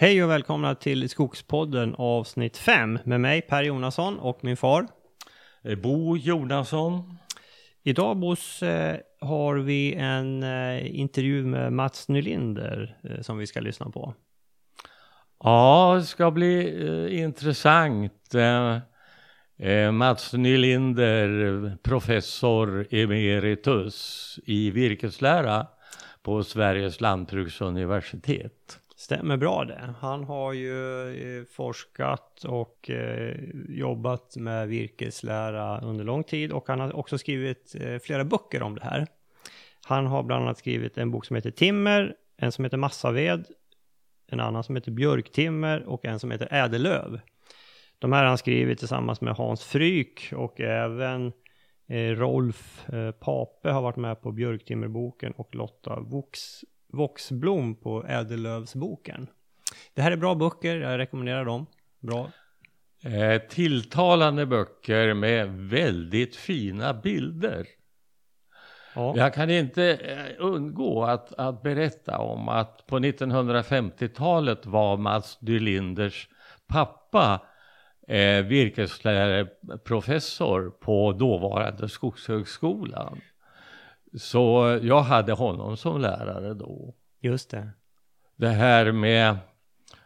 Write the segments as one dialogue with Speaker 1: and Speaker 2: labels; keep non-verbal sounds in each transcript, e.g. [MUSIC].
Speaker 1: Hej och välkomna till Skogspodden avsnitt 5 med mig Per Jonasson och min far.
Speaker 2: Eh, Bo Jonasson.
Speaker 1: Idag Boss eh, har vi en eh, intervju med Mats Nylinder som vi ska lyssna på.
Speaker 2: Ja, det ska bli eh, intressant. Eh, Mats Nylinder, professor emeritus i virkeslära på Sveriges lantbruksuniversitet.
Speaker 1: Stämmer bra det. Han har ju eh, forskat och eh, jobbat med virkeslära under lång tid och han har också skrivit eh, flera böcker om det här. Han har bland annat skrivit en bok som heter Timmer, en som heter Massaved, en annan som heter Björktimmer och en som heter Ädellöv. De här har han skrivit tillsammans med Hans Fryk och även Rolf Pape har varit med på Björktimmerboken och Lotta Vox, Voxblom på Ädellövsboken. Det här är bra böcker, jag rekommenderar dem. Bra.
Speaker 2: Eh, tilltalande böcker med väldigt fina bilder.
Speaker 1: Ja.
Speaker 2: Jag kan inte eh, undgå att, att berätta om att på 1950-talet var Mats Dylinders pappa eh, virkeslärarprofessor på dåvarande Skogshögskolan. Så jag hade honom som lärare då.
Speaker 1: Just det.
Speaker 2: Det här med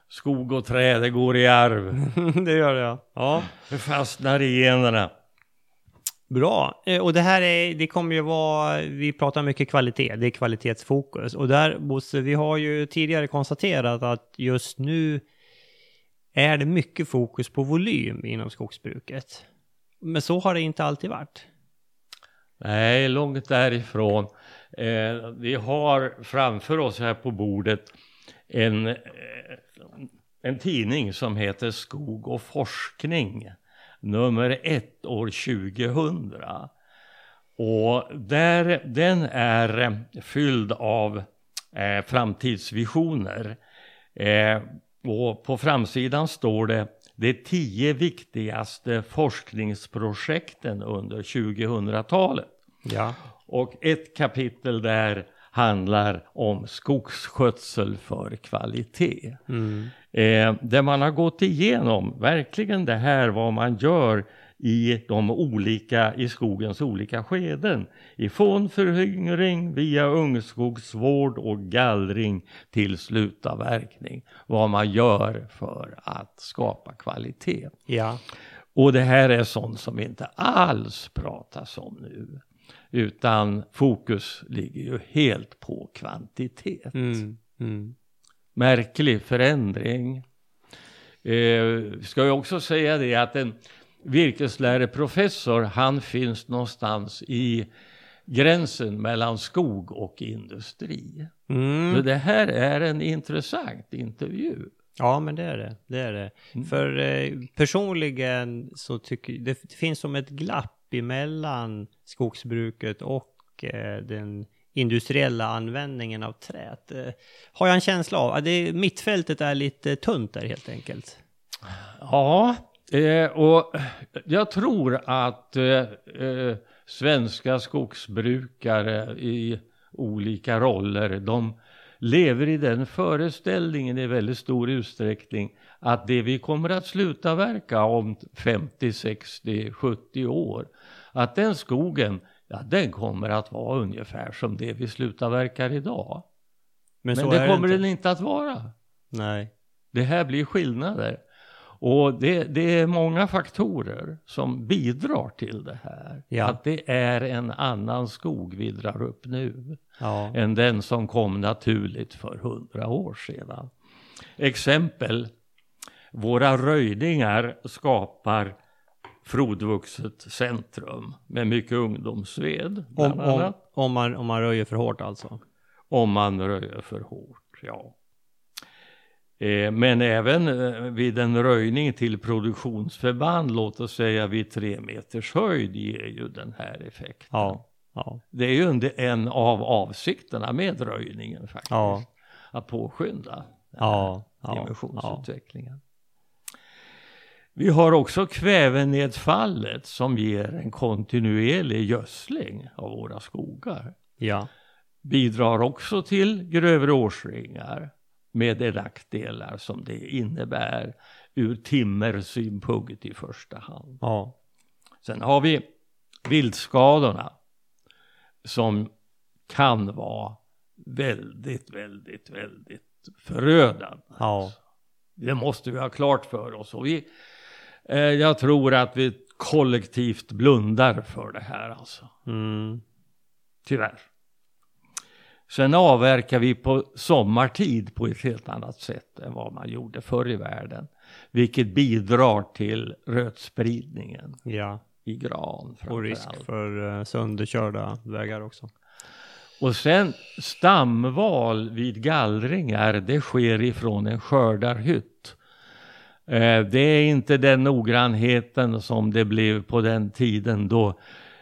Speaker 2: skog och träd, det går i arv. [LAUGHS]
Speaker 1: det gör det ja. ja.
Speaker 2: Det fastnar i generna.
Speaker 1: Bra. Eh, Och det här är, det kommer ju vara, vi pratar mycket kvalitet, det är kvalitetsfokus. Och där Bosse, vi har ju tidigare konstaterat att just nu är det mycket fokus på volym inom skogsbruket. Men så har det inte alltid varit.
Speaker 2: Nej, långt därifrån. Eh, vi har framför oss här på bordet en, eh, en tidning som heter Skog och forskning, nummer ett år 2000. Och där, den är fylld av eh, framtidsvisioner. Eh, och på framsidan står det de tio viktigaste forskningsprojekten under 2000-talet.
Speaker 1: Ja.
Speaker 2: Och ett kapitel där handlar om skogsskötsel för kvalitet.
Speaker 1: Mm.
Speaker 2: Eh, där man har gått igenom verkligen det här vad man gör i de olika, i skogens olika skeden. Ifrån föryngring via ungskogsvård och gallring till slutavverkning. Vad man gör för att skapa kvalitet.
Speaker 1: Ja.
Speaker 2: Och det här är sånt som inte alls pratas om nu. Utan fokus ligger ju helt på kvantitet.
Speaker 1: Mm. Mm.
Speaker 2: Märklig förändring. Eh, ska jag också säga det att en virkeslärarprofessor han finns någonstans i gränsen mellan skog och industri. Så
Speaker 1: Mm.
Speaker 2: det här är en intressant intervju.
Speaker 1: Ja, men det är det. Det är det.
Speaker 2: Mm.
Speaker 1: För eh, personligen så tycker det, det finns som ett glapp emellan skogsbruket och eh, den industriella användningen av träet. Eh, har jag en känsla av. att det, mittfältet är lite tunt där helt enkelt.
Speaker 2: Ja, eh, och jag tror att eh, eh, svenska skogsbrukare i olika roller, de lever i den föreställningen i väldigt stor utsträckning att det vi kommer att sluta verka om 50, 60, 70 år, att den skogen, ja den kommer att vara ungefär som det vi slutar verkar idag. Men,
Speaker 1: så
Speaker 2: det kommer
Speaker 1: inte.
Speaker 2: den inte att vara.
Speaker 1: Nej.
Speaker 2: Det här blir skillnader. Och det, det är många faktorer som bidrar till det här.
Speaker 1: Ja.
Speaker 2: Att det är en annan skog vi drar upp nu
Speaker 1: Ja.
Speaker 2: än den som kom naturligt för hundra år sedan. Exempel. Våra röjningar skapar frodvuxet centrum med mycket ungdomsved.
Speaker 1: Om, om, om, man, om man röjer för hårt alltså.
Speaker 2: Om man röjer för hårt, ja. Eh, men även eh, vid en röjning till produktionsförband, låt oss säga vid tre meters höjd, ger ju den här effekten.
Speaker 1: Ja. Ja.
Speaker 2: Det är ju en, av avsikterna med röjningen faktiskt.
Speaker 1: Ja.
Speaker 2: Att påskynda den här dimensionsutvecklingen. Vi har också kvävenedfallet som ger en kontinuerlig gödsling av våra skogar.
Speaker 1: Ja.
Speaker 2: Bidrar också till grövre årsringar med de nackdelar som det innebär ur timmersynpunkt i första hand.
Speaker 1: Ja.
Speaker 2: Sen har vi viltskadorna som kan vara väldigt, väldigt, väldigt förödande.
Speaker 1: Ja.
Speaker 2: Det måste vi ha klart för oss. Och vi, jag tror att vi kollektivt blundar för det här alltså.
Speaker 1: Mm.
Speaker 2: Tyvärr. Sen avverkar vi på sommartid på ett helt annat sätt än vad man gjorde förr i världen. Vilket bidrar till rötspridningen
Speaker 1: Ja.
Speaker 2: i gran.
Speaker 1: Och risk
Speaker 2: allt.
Speaker 1: för uh, sönderkörda vägar också.
Speaker 2: Och sen stamval vid gallringar, det sker ifrån en skördarhytt. Eh, det är inte den noggrannheten som det blev på den tiden då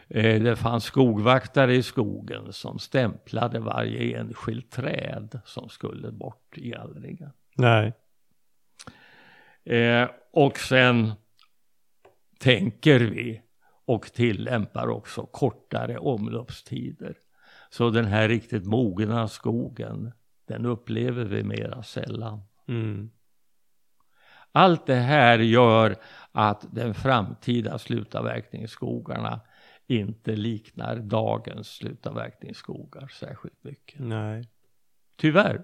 Speaker 2: eh, det fanns skogvaktare i skogen som stämplade varje enskilt träd som skulle bort i gallringen.
Speaker 1: Nej.
Speaker 2: Eh, och sen tänker vi och tillämpar också kortare omloppstider. Så den här riktigt mogna skogen, den upplever vi mera sällan.
Speaker 1: Mm.
Speaker 2: Allt det här gör att den framtida slutavverkningsskogarna inte liknar dagens slutavverkningsskogar särskilt mycket.
Speaker 1: Nej.
Speaker 2: Tyvärr.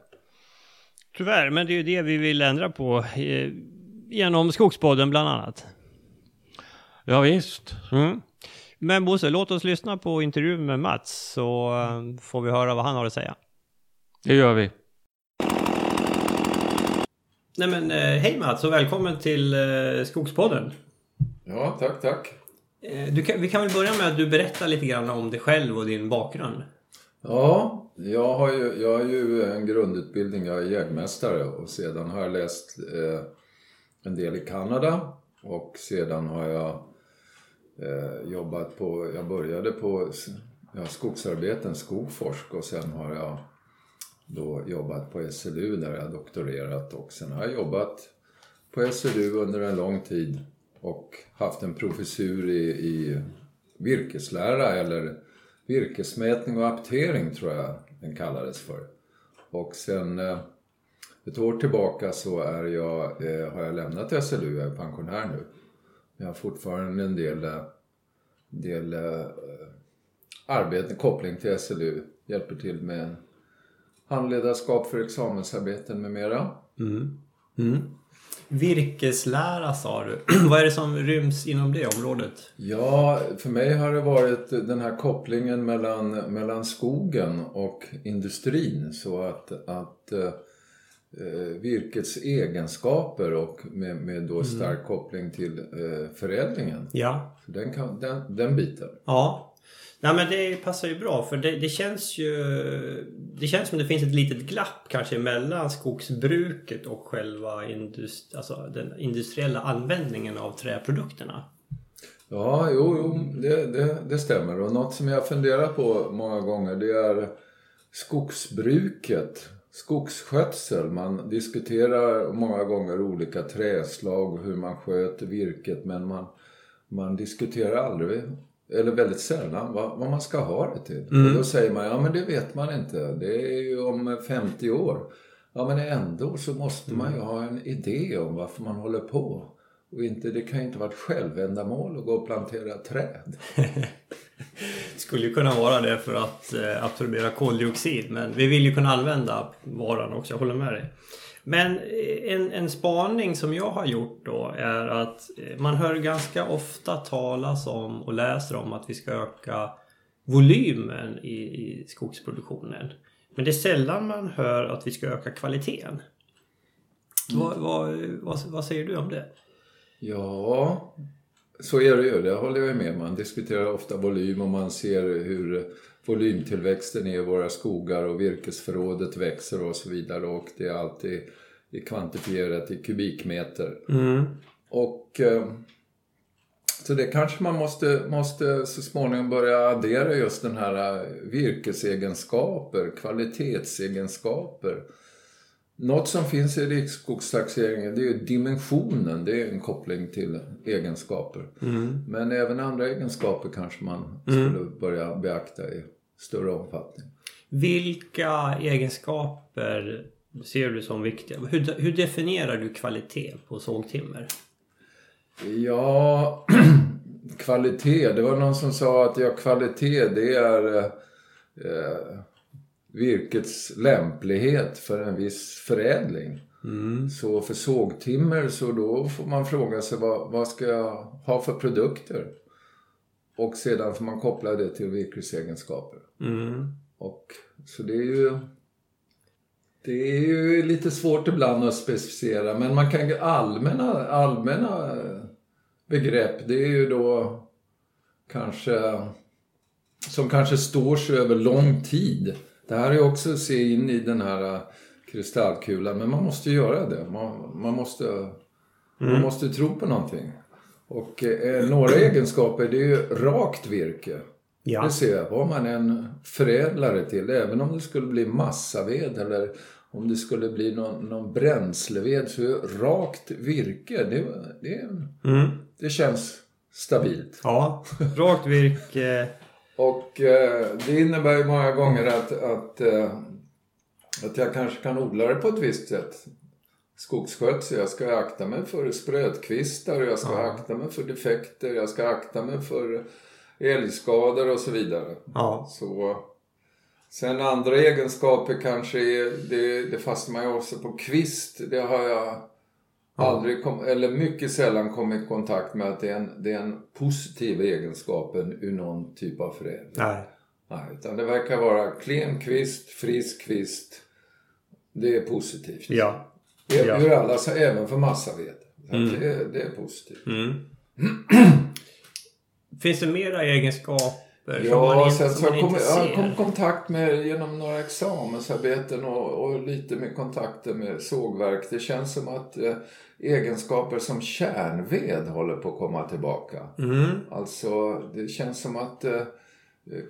Speaker 1: Tyvärr, men det är ju det vi vill ändra på eh, genom Skogspodden bland annat.
Speaker 2: Ja, visst.
Speaker 1: Mm. Men Bosse, låt oss lyssna på intervjun med Mats så eh, får vi höra vad han har att säga.
Speaker 2: det gör vi.
Speaker 1: Nej men eh, hej Mats och välkommen till eh, Skogspodden.
Speaker 3: Ja, tack, tack.
Speaker 1: Eh, kan, vi kan väl börja med att du berättar lite grann om dig själv och din bakgrund.
Speaker 3: Ja, jag har ju, jag har ju en grundutbildning, jag är jägmästare och sedan har jag läst eh, en del i Kanada och sedan har jag eh, jobbat på, jag började på ja, skogsarbeten, Skogforsk och sen har jag då jobbat på SLU där jag doktorerat och sen har jag jobbat på SLU under en lång tid och haft en professur i, i virkeslära eller virkesmätning och aptering tror jag den kallades för. Och sen eh, ett år tillbaka så är jag, eh, har jag lämnat SLU, jag är pensionär nu. Men Jag har fortfarande en del, eh, del arbete, koppling till SLU, hjälper till med handledarskap för examensarbeten med mera.
Speaker 1: Mm. Mm. Virkeslära sa du. [CLEARS THROAT] vad är det som ryms inom det området?
Speaker 3: Ja, för mig har det varit den här kopplingen mellan, mellan skogen och industrin så att, att eh, virkets egenskaper och med, med då stark koppling till eh, förädlingen.
Speaker 1: Ja.
Speaker 3: Den, kan, den, den biten.
Speaker 1: Ja. Nej men det passar ju bra för det, det känns ju... Det känns som det finns ett litet glapp kanske mellan skogsbruket och själva indust, alltså den industriella användningen av träprodukterna.
Speaker 3: Ja, jo, jo det, det, det stämmer. Och något som jag funderar på många gånger det är skogsbruket, skogsskötsel. Man diskuterar många gånger olika träslag, hur man sköter virket men man, man diskuterar aldrig, eller väldigt sällan, vad, vad man ska ha det till. Och då säger man, ja men det vet man inte, det är ju om 50 år. Ja men ändå så måste man ju ha en idé om varför man håller på. Och inte, det kan ju inte vara ett självändamål att gå och plantera träd. [LAUGHS]
Speaker 1: Skulle ju kunna vara det för att eh, absorbera koldioxid men vi vill ju kunna använda varan också, jag håller med dig. Men eh, en, en spaning som jag har gjort då är att eh, man hör ganska ofta talas om och läser om att vi ska öka volymen i, i skogsproduktionen. Men det är sällan man hör att vi ska öka kvaliteten. Vad, vad, vad, vad säger du om det?
Speaker 3: Ja, så är det ju. Det håller jag med. Man diskuterar ofta volym och man ser hur volymtillväxten i våra skogar och virkesförrådet växer och så vidare. Och det är alltid kvantifierat i kubikmeter. Och eh, så det kanske man måste, måste så småningom börja addera just den här eh, virkesegenskaper, kvalitetsegenskaper. Något som finns i riksskogstaxeringen det är ju dimensionen, det är en koppling till egenskaper. Men även andra egenskaper kanske man skulle börja beakta i större omfattning.
Speaker 1: Vilka egenskaper ser du som viktiga? Hur, hur definierar du kvalitet på sågtimmer?
Speaker 3: Ja, [CLEARS THROAT] kvalitet. Det var någon som sa att ja, kvalitet det är eh, virkets lämplighet för en viss förädling.
Speaker 1: Mm.
Speaker 3: Så för sågtimmer så då får man fråga sig vad, vad ska jag ha för produkter? Och sedan får man koppla det till virkesegenskaper.
Speaker 1: Mm.
Speaker 3: Och, så det är ju... Det är ju lite svårt ibland att specificera men man kan allmänna, allmänna begrepp det är ju då kanske som kanske står sig över lång tid. Det här är också att se in i den här kristallkulan men man måste göra det. Man, man måste, mm. man måste tro på någonting. Och eh, några egenskaper det är ju rakt virke. Ja. Det ser jag. Vad man än förädlar det till, även om det skulle bli massaved eller om det skulle bli någon, någon bränsleved så rakt virke, det, det, mm. det känns stabilt.
Speaker 1: Ja, rakt virke. [LAUGHS]
Speaker 3: Och eh, det innebär ju många gånger att, att, eh, att jag kanske kan odla det på ett visst sätt. Skogsskötsel, jag ska akta mig för sprötkvistar, jag ska ja. akta mig för defekter, jag ska akta mig för älgskador och så vidare.
Speaker 1: Ja.
Speaker 3: Så, sen andra egenskaper kanske är, det, det fastnar man ju också på kvist. Det har jag ja. aldrig, kom, eller mycket sällan kommit i kontakt med att det är en, det är en positiv egenskap ur någon typ av förädling.
Speaker 1: Nej.
Speaker 3: Nej, utan det verkar vara klen kvist, frisk kvist. Det är positivt.
Speaker 1: Ja.
Speaker 3: ja. Ur alla, även för massaved. Mm. Det, det, är positivt.
Speaker 1: Mm. [CLEARS THROAT] Finns det mera egenskaper
Speaker 3: ja, sen så inte ser? Jag kom i kontakt med genom några examensarbeten och, och, lite med kontakter med sågverk. Det känns som att eh, egenskaper som kärnved håller på att komma tillbaka.
Speaker 1: Mm.
Speaker 3: Alltså det känns som att eh,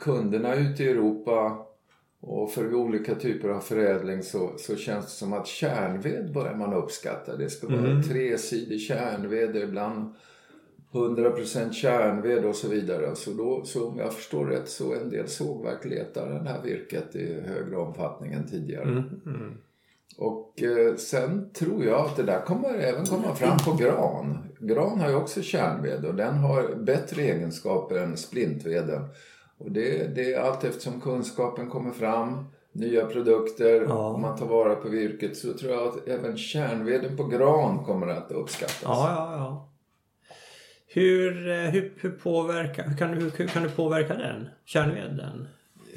Speaker 3: kunderna ute i Europa och för olika typer av förädling så, så känns det som att kärnved börjar man uppskatta. Det ska vara mm. tresidig kärnved, ibland 100% kärnved och så vidare. Så, då, så om jag förstår rätt så en del sågverk letar det här virket i högre omfattning än tidigare.
Speaker 1: Mm, mm.
Speaker 3: Och eh, sen tror jag att det där kommer även komma fram på gran. Gran har ju också kärnved och den har bättre egenskaper än splintveden. Och det, det är allt eftersom kunskapen kommer fram, nya produkter, ja. och man tar vara på virket så tror jag att även kärnveden på gran kommer att uppskattas.
Speaker 1: Ja, ja, ja. Hur, eh, hur, hur, påverkar, hur, kan, hur, hur kan du påverka den? Kärnveden?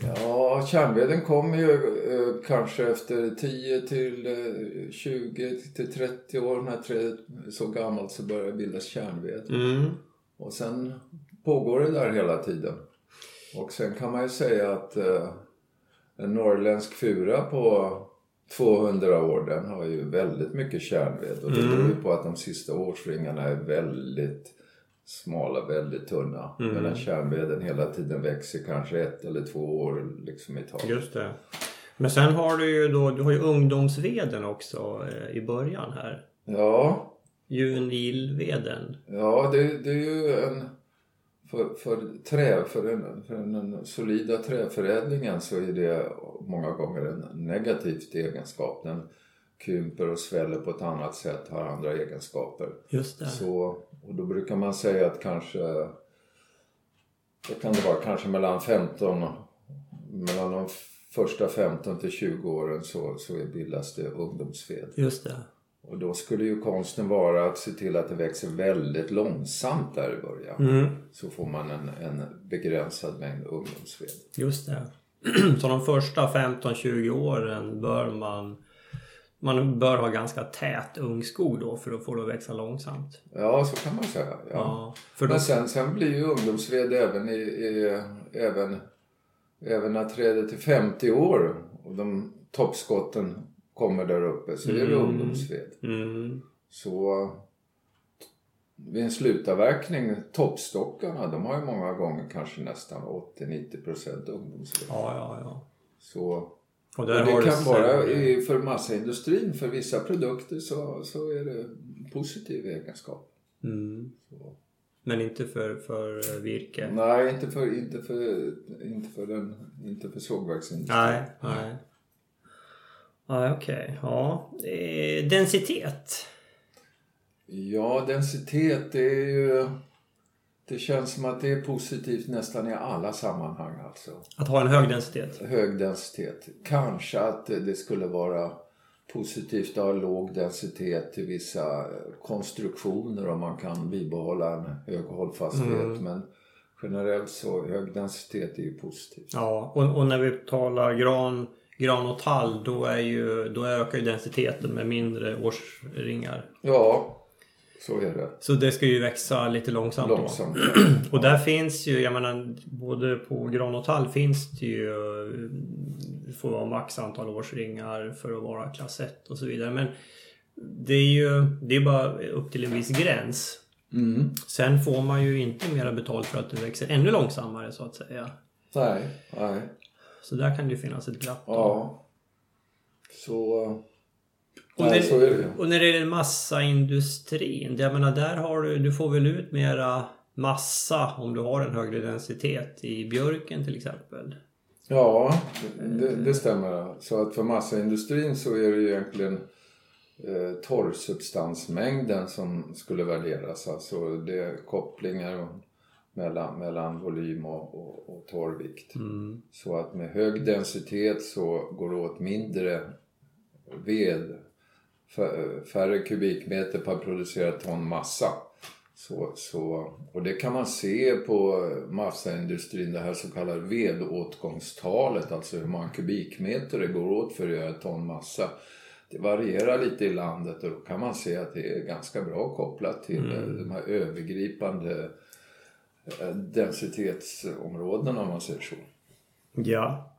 Speaker 3: Ja, kärnveden kommer ju eh, kanske efter 10 till eh, 20 till 30 år när trädet är så gammalt så börjar det bildas kärnved.
Speaker 1: Mm.
Speaker 3: Och sen pågår det där hela tiden. Och sen kan man ju säga att eh, en norrländsk fura på 200 år den har ju väldigt mycket kärnved och det beror ju mm. på att de sista årsringarna är väldigt smala, väldigt tunna. Mm. Medan kärnveden hela tiden växer kanske ett eller två år liksom i taget.
Speaker 1: Just det. Men sen har du ju då, du har ju ungdomsveden också eh, i början här.
Speaker 3: Ja.
Speaker 1: Junilveden.
Speaker 3: Ja, det, det är ju en... För, för, trä, för, den, för den solida träförädlingen så är det många gånger en negativ egenskap. Den krymper och sväller på ett annat sätt, har andra egenskaper.
Speaker 1: Just det.
Speaker 3: Så och då brukar man säga att kanske, då kan det vara kanske mellan 15, mellan de första 15 till 20 åren så, så bildas det ungdomsved.
Speaker 1: Just det.
Speaker 3: Och då skulle ju konsten vara att se till att det växer väldigt långsamt där i början.
Speaker 1: Mm.
Speaker 3: Så får man en, en begränsad mängd ungdomsved.
Speaker 1: Just det. [CLEARS THROAT] Så de första 15-20 åren bör man man bör ha ganska tät ungskog då för att få det att växa långsamt.
Speaker 3: Ja, så kan man säga. Ja.
Speaker 1: ja
Speaker 3: för då... Men sen, sen blir ju ungdomsved även, i, i, även, även när trädet är 50 år och de toppskotten kommer där uppe så mm. är det mm. ungdomsved.
Speaker 1: Mm.
Speaker 3: Så vid en slutavverkning, toppstockarna, de har ju många gånger kanske nästan 80-90% ungdomsved.
Speaker 1: Ja, ja, ja.
Speaker 3: Så
Speaker 1: och,
Speaker 3: och det kan vara i, för massaindustrin, för vissa produkter så, så är det positiv egenskap.
Speaker 1: Mm. Men inte för, för virke?
Speaker 3: Nej, inte för, inte för, inte för, den, inte för sågverksindustrin.
Speaker 1: Nej, nej. Ja, okej. Ja. Eh, densitet.
Speaker 3: Ja, densitet det är ju... Det känns som att det är positivt nästan i alla sammanhang alltså.
Speaker 1: Att ha en hög densitet.
Speaker 3: Hög densitet. Kanske att det skulle vara positivt att ha låg densitet till vissa konstruktioner om man kan bibehålla en hög hållfasthet. Men generellt så hög densitet är ju positivt.
Speaker 1: Ja, och, och när vi talar gran, gran och tall då, är ju, då ökar ju densiteten med mindre årsringar.
Speaker 3: Ja, så är det.
Speaker 1: Så det ska ju växa lite långsamt,
Speaker 3: Långsamt.
Speaker 1: då. [CLEARS THROAT] Och där finns ju, jag menar, både på gran och tall finns det ju det får vara max antal årsringar för att vara klass 1 och så vidare. Men det är ju det är bara upp till en viss gräns.
Speaker 3: Mm.
Speaker 1: Sen får man ju inte mera betalt för att det växer ännu långsammare så att säga.
Speaker 3: Nej, nej.
Speaker 1: Så där kan det ju finnas ett glapp. då.
Speaker 3: Ja. Så...
Speaker 1: Och när,
Speaker 3: är det
Speaker 1: och när det gäller massaindustrin, jag menar där har du, du får väl ut mera massa om du har en högre densitet i björken till exempel.
Speaker 3: Ja, det, det stämmer. Så att för massaindustrin så är det ju egentligen eh, torrsubstansmängden som skulle värderas. Alltså det är kopplingar mellan, mellan volym och, och, och torrvikt.
Speaker 1: Mm.
Speaker 3: Så att med hög densitet så går det åt mindre ved, färre kubikmeter per producerad ton massa. Så, så, och det kan man se på massaindustrin, det här så kallade vedåtgångstalet, alltså hur många kubikmeter det går åt för att göra ett ton massa. Det varierar lite i landet och då kan man se att det är ganska bra kopplat till eh, de här övergripande eh, densitetsområdena om man säger så.
Speaker 1: Ja.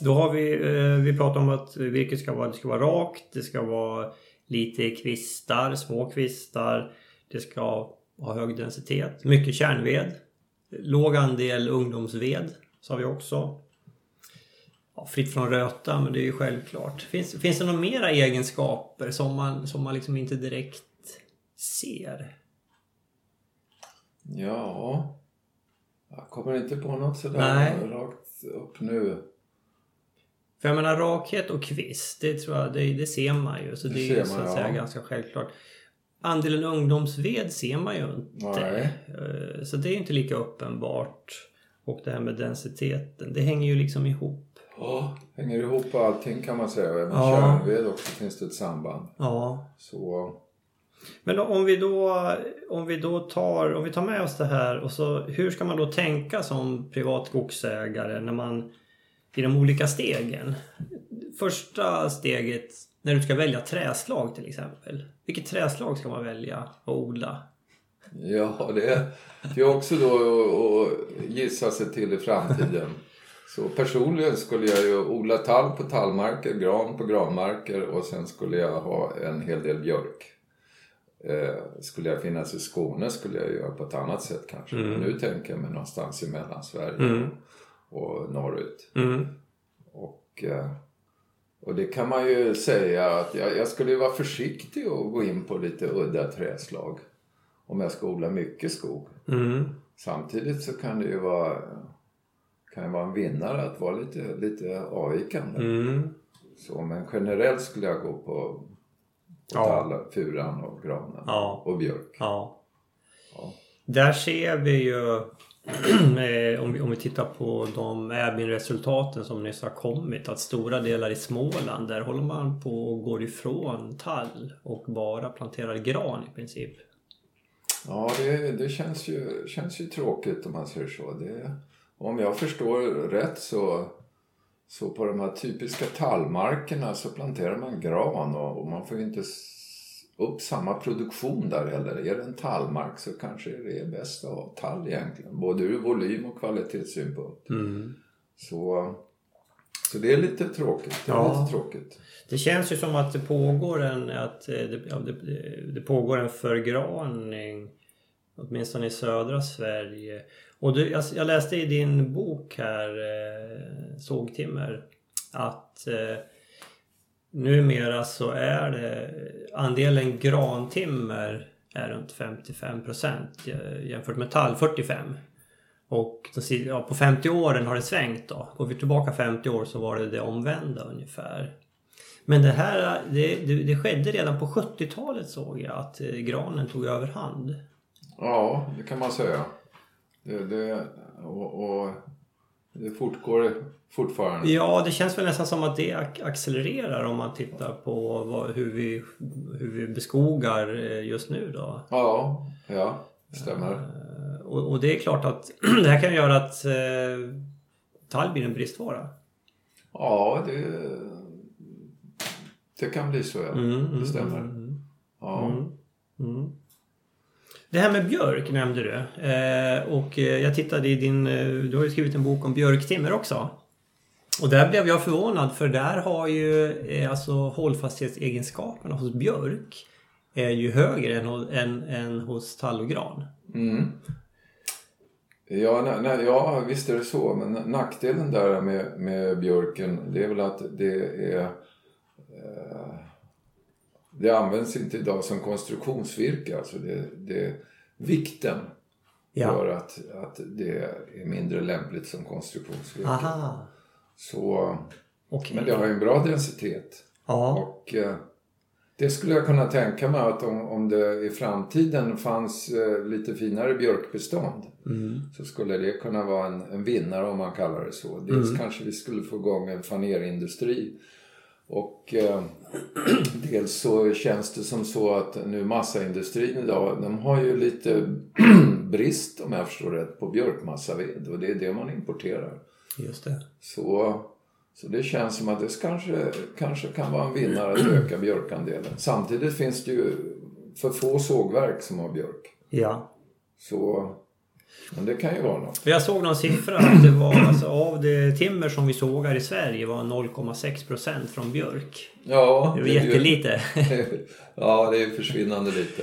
Speaker 1: Då har vi, eh, vi pratat om att virket ska vara, det ska vara rakt, det ska vara lite kvistar, små kvistar. Det ska ha hög densitet, mycket kärnved. Låg andel ungdomsved, sa vi också. Ja, fritt från röta, men det är ju självklart. Finns, finns det några mera egenskaper som man, som man liksom inte direkt ser?
Speaker 3: Ja, jag kommer inte på något sådär
Speaker 1: Nej.
Speaker 3: rakt upp nu.
Speaker 1: För jag menar rakhet och kvist, det tror jag, det, det ser man ju. Så det,
Speaker 3: Det
Speaker 1: är ju så att säga
Speaker 3: ja.
Speaker 1: ganska självklart. Andelen ungdomsved ser man ju inte.
Speaker 3: Nej.
Speaker 1: Eh, Så det är ju inte lika uppenbart. Och det här med densiteten, det hänger ju liksom ihop.
Speaker 3: Ja, hänger ihop allting kan man säga. Även
Speaker 1: Ja.
Speaker 3: kärnved också finns det ett samband.
Speaker 1: Ja.
Speaker 3: Så,
Speaker 1: Men om vi då, om vi då tar, om vi tar med oss det här och så hur ska man då tänka som privat skogsägare när man i de olika stegen? Första steget när du ska välja träslag till exempel. Vilket träslag ska man välja och odla?
Speaker 3: ja, det är, det är också då att- att gissa sig till i framtiden. Så personligen skulle jag ju odla tall på tallmarker, gran på granmarker och sen skulle jag ha en hel del björk. Eh, skulle jag finnas i Skåne skulle jag göra på ett annat sätt kanske. Men nu tänker jag mig någonstans i Mellansverige
Speaker 1: Mm.
Speaker 3: Och norrut.
Speaker 1: Mm.
Speaker 3: Och, eh, och det kan man ju säga att jag, jag skulle vara försiktig och gå in på lite udda träslag. Om jag ska odla mycket skog.
Speaker 1: Mm.
Speaker 3: Samtidigt så kan det ju vara, kan vara en vinnare att vara lite, lite avvikande.
Speaker 1: Mm.
Speaker 3: Så, men generellt skulle jag gå på, på
Speaker 1: Ja.
Speaker 3: tall, furan och granen
Speaker 1: Ja.
Speaker 3: och björk.
Speaker 1: Ja. Där ser vi ju [CLEARS THROAT] Eh, om vi, om vi tittar på de Äbin-resultaten som nyss har kommit att stora delar i Småland där håller man på och går ifrån tall och bara planterar gran i princip.
Speaker 3: Ja, det, det känns, ju, känns ju tråkigt om man säger så. Det, om jag förstår rätt så, så på de här typiska tallmarkerna så planterar man gran och, och man får ju inte upp samma produktion där heller. Är det en tallmark så kanske det är bäst att ha tall egentligen. Både ur volym och kvalitetssynpunkt. Så, så det är lite tråkigt. Det är
Speaker 1: Ja.
Speaker 3: lite tråkigt.
Speaker 1: Det känns ju som att det pågår en, att eh, det, ja, det, det pågår en förgraning åtminstone i södra Sverige. Och du, jag, jag läste i din bok här, eh, Sågtimmer, att eh, numera så är det andelen grantimmer är runt 55 procent jämfört med tall 45. Och ja, på 50 åren har det svängt då. Går vi tillbaka 50 år så var det det omvända ungefär. Men det här det, det, det skedde redan på 70-talet såg jag att eh, granen tog överhand.
Speaker 3: Ja, det kan man säga. Det, det, och, och det fortgår fortfarande.
Speaker 1: Ja, det känns väl nästan som att det ac- accelererar om man tittar på vad, hur, vi, hur vi beskogar eh, just nu då.
Speaker 3: Ja, ja, det stämmer.
Speaker 1: Eh, Och, och det är klart att [CLEARS THROAT] det här kan göra att eh, tall blir en bristvara.
Speaker 3: Ja, det, det kan bli så ja.
Speaker 1: Mm,
Speaker 3: det stämmer.
Speaker 1: mm,
Speaker 3: Ja.
Speaker 1: mm. Det här med björk nämnde du. Eh, och eh, jag tittade i din... Eh, du har ju skrivit en bok om björktimmer också. Och där blev jag förvånad för där har ju eh, alltså hållfasthetsegenskaperna hos björk är ju högre än, än, än hos tall och gran.
Speaker 3: Mm. Ja, nej, nej, ja, visst är det så. Men nackdelen där med, med björken det är väl att det är... Eh, det används inte idag som konstruktionsvirke. Alltså det, det, vikten gör att, att det är mindre lämpligt som konstruktionsvirke.
Speaker 1: Aha.
Speaker 3: Så,
Speaker 1: Okej.
Speaker 3: men det har ju en bra densitet.
Speaker 1: Ja.
Speaker 3: Och eh, det skulle jag kunna tänka mig att om, om det i framtiden fanns eh, lite finare björkbestånd
Speaker 1: Mm.
Speaker 3: så skulle det kunna vara en, en vinnare om man kallar det så. Dels
Speaker 1: Mm.
Speaker 3: kanske vi skulle få igång en fanerindustri och eh, [CLEARS THROAT] dels så känns det som så att nu massaindustrin idag de har ju lite [CLEARS THROAT] brist om jag förstår rätt på björkmassaved och det är det man importerar.
Speaker 1: Just det.
Speaker 3: Så, så det känns som att det kanske, kanske kan vara en vinnare att [CLEARS THROAT] öka björkandelen. Samtidigt finns det ju för få sågverk som har björk.
Speaker 1: Ja.
Speaker 3: Så, men det kan ju vara något.
Speaker 1: Jag såg någon siffra att det var alltså av det timmer som vi sågar i Sverige var 0,6 procent från björk.
Speaker 3: Ja,
Speaker 1: Det var
Speaker 3: är ju-
Speaker 1: jättelite. [LAUGHS]
Speaker 3: ja, det är försvinnande lite.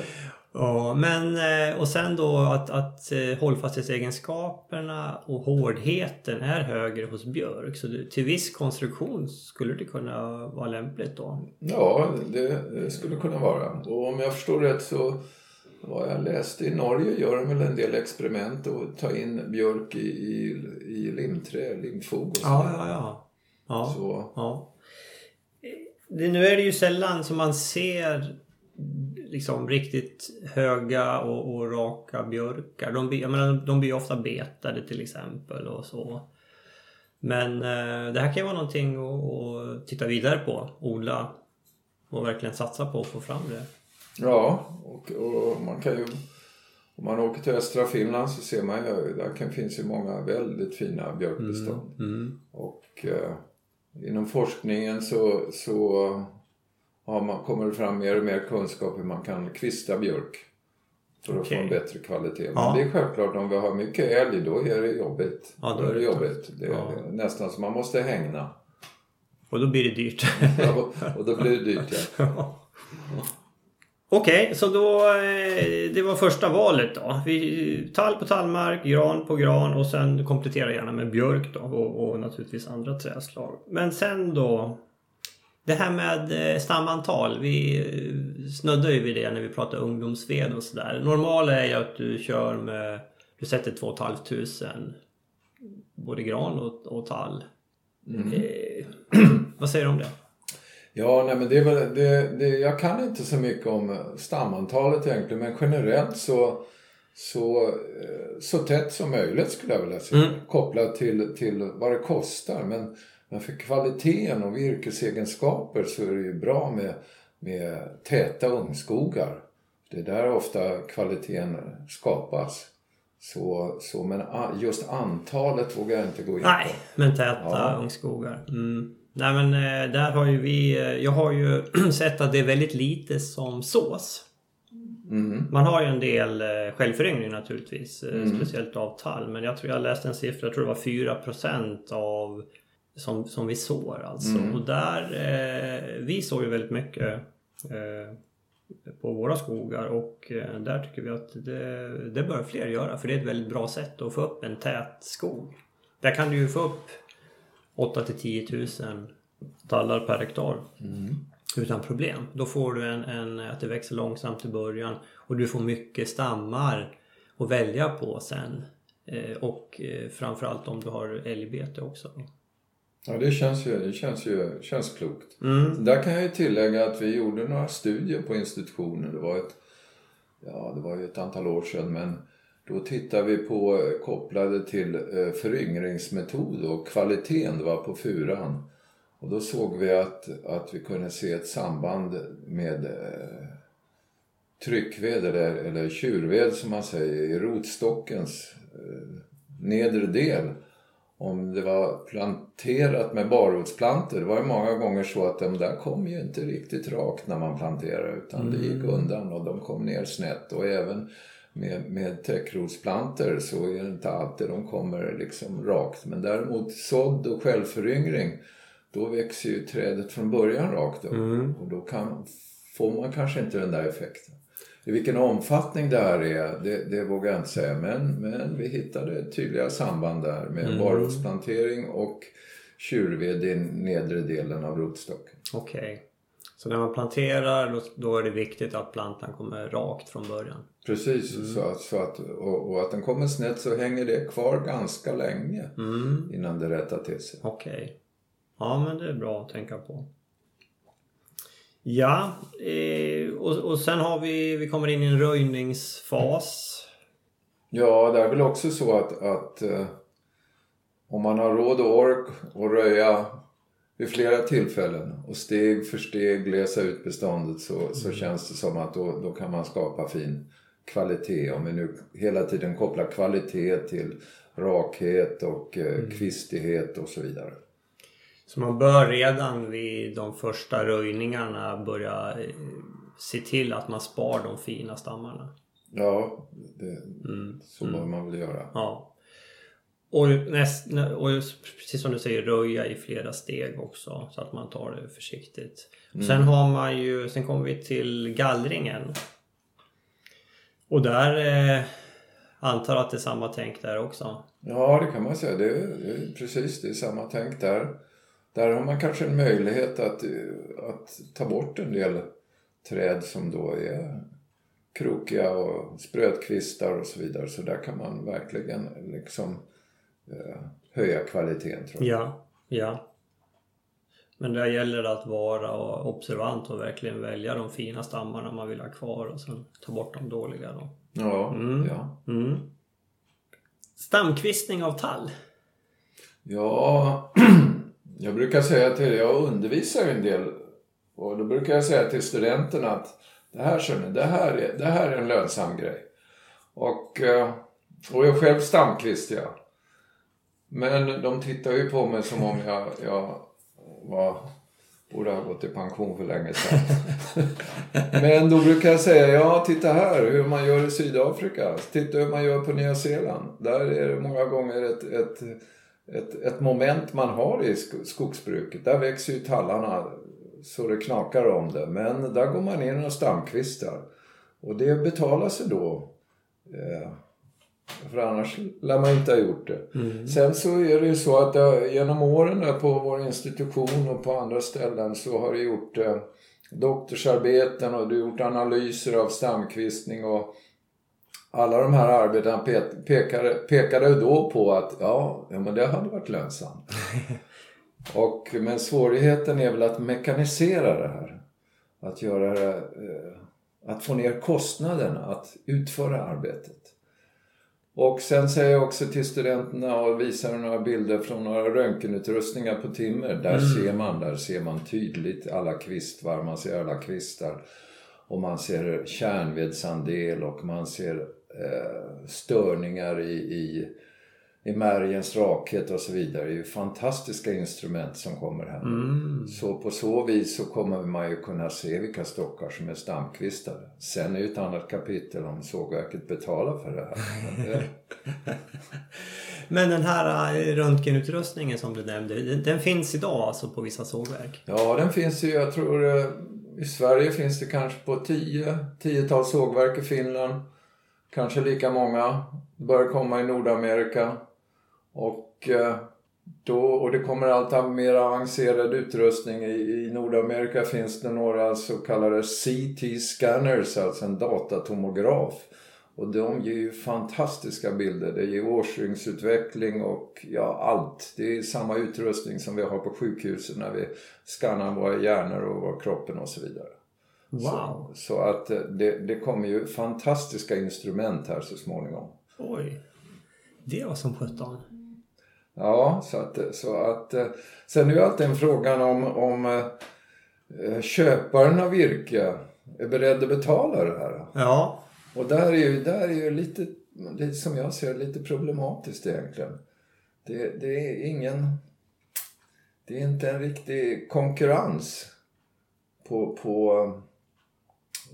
Speaker 1: Ja, men eh, och sen då att, att eh, hållfasthetsegenskaperna och hårdheten är högre hos björk. Så det, till viss konstruktion skulle det kunna vara lämpligt då.
Speaker 3: Ja, det, det skulle kunna vara. Och om jag förstår rätt så vad jag läste i Norge gör de väl en del experiment och ta in björk i, i, i limträ, limfog och så.
Speaker 1: Ja, ja, ja. ja.
Speaker 3: Så,
Speaker 1: Ja. Det, nu är det ju sällan som man ser liksom riktigt höga och, och raka björkar. De, jag menar, de blir ju ofta betade till exempel och så. Men eh, det här kan ju vara någonting att, att titta vidare på. Odla och verkligen satsa på att få fram det.
Speaker 3: Ja, och, och man kan ju om man åker till östra Finland så ser man ju, där kan, finns ju många väldigt fina björkbestånd.
Speaker 1: Mm.
Speaker 3: Och eh, inom forskningen så, så har man, kommer det fram mer och mer kunskap hur man kan kvista björk. För att få en bättre kvalitet.
Speaker 1: Ja.
Speaker 3: Men det är självklart om vi har mycket älg då är det jobbigt.
Speaker 1: Ja, då är det
Speaker 3: jobbigt. Det är
Speaker 1: Ja.
Speaker 3: nästan som man måste hängna.
Speaker 1: Och då blir det dyrt. [LAUGHS]
Speaker 3: och, och då blir det dyrt ja. [LAUGHS]
Speaker 1: Okej, så då eh, det var första valet då. Vi, tall på tallmark, gran på gran och sen komplettera gärna med björk då och, och naturligtvis andra träslag. Men sen då det här med eh, stamantal. Vi eh, snuddar ju vid det när vi pratar ungdomsved och sådär. Normala är ju att du kör med du sätter 2 500 både gran och, och tall. Eh, [CLEARS THROAT] vad säger du om det?
Speaker 3: Ja, nej men det är väl, det, det, jag kan inte så mycket om stamantalet egentligen men generellt så, så, eh, så tätt som möjligt skulle jag vilja säga.
Speaker 1: Mm.
Speaker 3: Kopplat till, till vad det kostar. Men, men för kvaliteten och virkesegenskaper så är det ju bra med, med täta ungskogar. Det är där ofta kvaliteten skapas. Så, så, men just antalet vågar jag inte gå in
Speaker 1: Nej,
Speaker 3: på.
Speaker 1: men täta
Speaker 3: Ja.
Speaker 1: ungskogar. Mm. Nej men eh, där har ju vi, eh, jag har ju [CLEARS THROAT] sett att det är väldigt lite som sås.
Speaker 3: Mm.
Speaker 1: Man har ju en del eh, självföryngring naturligtvis,
Speaker 3: Mm.
Speaker 1: speciellt av tall. Men jag tror jag läste en siffra, jag tror det var 4% av som, som vi sår alltså.
Speaker 3: Mm.
Speaker 1: Och där, eh, vi sår ju väldigt mycket eh, på våra skogar och eh, där tycker vi att det, det bör fler göra för det är ett väldigt bra sätt att få upp en tät skog. Där kan du ju få upp 8 till 10 000 tallar per hektar
Speaker 3: Mm.
Speaker 1: utan problem. Då får du en, en, att det växer långsamt i början och du får mycket stammar att välja på sen Eh, och eh, framförallt om du har älgbete också.
Speaker 3: Ja, det känns ju, det känns ju känns klokt.
Speaker 1: Mm.
Speaker 3: Där kan jag ju tillägga att vi gjorde några studier på institutionen. Det var ett, ja, det var ju ett antal år sedan men då tittade vi på eh, kopplade till eh, föryngringsmetod och kvaliteten var på furan. Och då såg vi att, att vi kunde se ett samband med eh, tryckved eller, eller tjurved som man säger i rotstockens eh, nedre del. Om det var planterat med barrotsplantor. Det var ju många gånger så att de där kom ju inte riktigt rakt när man planterade utan det gick undan och de kom ner snett. Och även med, med täckrotsplantor så är det inte alltid de kommer liksom rakt. Men däremot sådd och självföryngring då växer ju trädet från början rakt upp. Och då kan, får man kanske inte den där effekten. I vilken omfattning det här är, det, det vågar jag inte säga. Men, men vi hittade tydliga samband där med mm. barrotsplantering och tjurved i nedre delen av rotstocken.
Speaker 1: Okej. Så när man planterar då, då är det viktigt att plantan kommer rakt från början?
Speaker 3: Precis, så att, så att, och, och att den kommer snett så hänger det kvar ganska länge innan det rättar till sig.
Speaker 1: Okej. Ja men det är bra att tänka på. Ja, eh, och, och sen har vi, vi kommer in i en röjningsfas.
Speaker 3: Ja, det är väl också så att, att eh, om man har råd och ork att röja vid flera tillfällen och steg för steg glesa ut beståndet så, så känns det som att då, då kan man skapa fin kvalitet. Om vi nu hela tiden kopplar kvalitet till rakhet och eh, kvistighet och så vidare.
Speaker 1: Så man bör redan vid de första röjningarna börja eh, se till att man spar de fina stammarna.
Speaker 3: Ja, det, så bör man väl göra.
Speaker 1: Ja. Och, näst, och precis som du säger röja i flera steg också så att man tar det försiktigt. Sen har man ju, sen kommer vi till gallringen. Och där eh, antar att det är samma tänk där också.
Speaker 3: Ja, det kan man säga. Det är, det är precis det är samma tänk där. Där har man kanske en möjlighet att, att ta bort en del träd som då är krokiga och sprötkvistar och så vidare. Så där kan man verkligen liksom höja kvaliteten tror jag.
Speaker 1: Ja, ja. Men där gäller det att vara observant och verkligen välja de fina stammarna man vill ha kvar och sen ta bort de dåliga då.
Speaker 3: Ja, ja.
Speaker 1: Mm. Stamkvistning av tall.
Speaker 3: Ja, [CLEARS THROAT] jag brukar säga till, jag undervisar en del och då brukar jag säga till studenterna att det här, ser ni, det här, är, det här är en lönsam grej. Och, eh, och jag själv stamkvistar jag. Men de tittar ju på mig som om jag, jag var, borde ha gått i pension för länge sedan. [LAUGHS] Men då brukar jag säga, ja titta här hur man gör i Sydafrika. Titta hur man gör på Nya Zeeland. Där är det många gånger ett, ett, ett, ett moment man har i skogsbruket. Där växer ju tallarna så det knakar om det. Men där går man in och stamkvistar. Och det betalar sig då. Eh, för annars lär man inte ha gjort det.
Speaker 1: Mm.
Speaker 3: Sen så är det ju så att det, genom åren där på vår institution och på andra ställen så har du gjort eh, doktorsarbeten och du har gjort analyser av stamkvistning och alla de här arbetena pe- pekade, pekade då på att ja, ja men det hade varit lönsamt. [LAUGHS] och, men svårigheten är väl att mekanisera det här. Att göra det, eh, att få ner kostnaden att utföra arbetet. Och sen säger jag också till studenterna och visar några bilder från några röntgenutrustningar på timmer. Där ser man, där ser man tydligt alla kvistvar, man ser alla kvistar. Och man ser kärnvedsandel och man ser eh, störningar i, i, i märgens rakhet och så vidare. Det är ju fantastiska instrument som kommer här. Så på så vis så kommer man ju kunna se vilka stockar som är stamkvistade. Sen är det ett annat kapitel om sågverket betalar för det här. Men [LAUGHS] det,
Speaker 1: Men den här eh, röntgenutrustningen som du nämnde, den, den finns idag alltså på vissa sågverk?
Speaker 3: Ja, den finns ju, jag tror eh, i Sverige finns det kanske på tio, tiotal sågverk i Finland. Kanske lika många. Det börjar komma i Nordamerika. Och, eh, då, och det kommer allt mer avancerad utrustning. I, I Nordamerika finns det några så kallade CT-scanners, alltså en datatomograf. Och de ger ju fantastiska bilder. Det ger årsrygnsutveckling och ja, allt. Det är samma utrustning som vi har på sjukhuset när vi skannar våra hjärnor och vår kroppen och så vidare.
Speaker 1: Wow.
Speaker 3: Så, så att eh, det, det kommer ju fantastiska instrument här så småningom.
Speaker 1: Oj. Det var som sjutton.
Speaker 3: Ja, så att, så att eh, sen är ju alltid en frågan om, om eh, köparen av virke är beredd att betala det här.
Speaker 1: Ja.
Speaker 3: Och där är ju, där är ju lite, lite, som jag ser lite problematiskt egentligen. Det, det är ingen... Det är inte en riktig konkurrens på, på,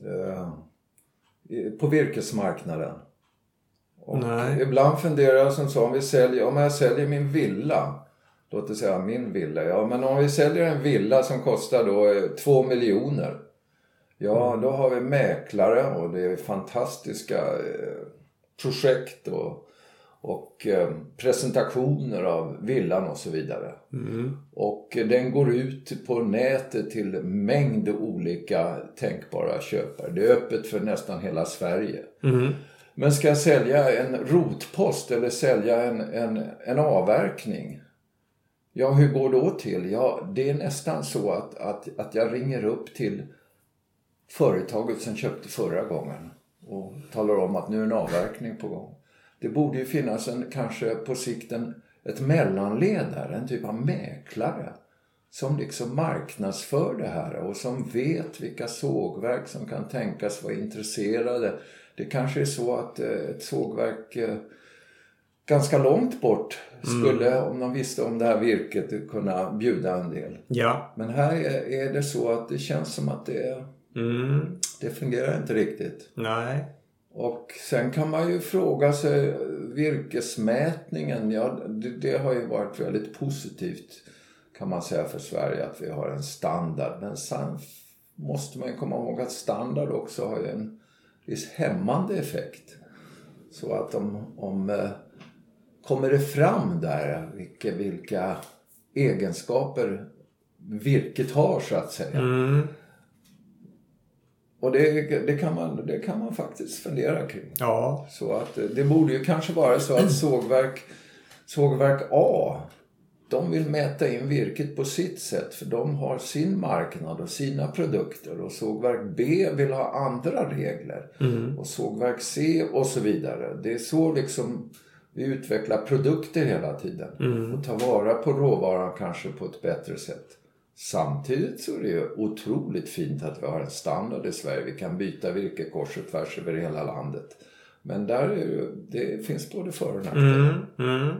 Speaker 3: eh, på virkesmarknaden. Och
Speaker 1: Nej.
Speaker 3: ibland funderar jag som så, om vi säljer, om jag säljer min villa, låt oss säga min villa, ja men om vi säljer en villa som kostar då eh, två miljoner. Ja, då har vi mäklare och det är fantastiska eh, projekt och, och eh, presentationer av villan och så vidare.
Speaker 1: Mm.
Speaker 3: Och den går ut på nätet till mängd olika tänkbara köpare. Det är öppet för nästan hela Sverige.
Speaker 1: Mm.
Speaker 3: Men ska jag sälja en rotpost eller sälja en, en, en avverkning? Ja, hur går det då till? Ja, det är nästan så att, att, att jag ringer upp till företaget som köpte förra gången och talar om att nu är en avverkning på gång. Det borde ju finnas en, kanske på sikt en, ett mellanled där, en typ av mäklare som liksom marknadsför det här och som vet vilka sågverk som kan tänkas vara intresserade. Det kanske är så att eh, ett sågverk eh, ganska långt bort skulle, om de visste om det här virket, kunna bjuda en del.
Speaker 1: Ja.
Speaker 3: Men här är, är det så att det känns som att det,
Speaker 1: Mm.
Speaker 3: det fungerar inte riktigt.
Speaker 1: Nej.
Speaker 3: Och sen kan man ju fråga sig, virkesmätningen, ja det, det har ju varit väldigt positivt kan man säga för Sverige att vi har en standard. Men sen måste man ju komma ihåg att standard också har ju en viss hämmande effekt. Så att om, om eh, kommer det fram där vilka, vilka egenskaper virket har så att säga.
Speaker 1: Mm.
Speaker 3: Och det, det, kan man, det kan man faktiskt fundera kring.
Speaker 1: Ja.
Speaker 3: Så att eh, det borde ju kanske vara så att [CLEARS THROAT] sågverk, sågverk A de vill mäta in virket på sitt sätt för de har sin marknad och sina produkter och sågverk B vill ha andra regler
Speaker 1: Mm.
Speaker 3: och sågverk C och så vidare. Det är så liksom vi utvecklar produkter hela tiden
Speaker 1: Mm.
Speaker 3: och tar vara på råvaran kanske på ett bättre sätt. Samtidigt så är det ju otroligt fint att vi har en standard i Sverige. Vi kan byta virke kors och tvärs över hela landet. Men där ju- det finns både för och nackdelar.
Speaker 1: Mm. Mm.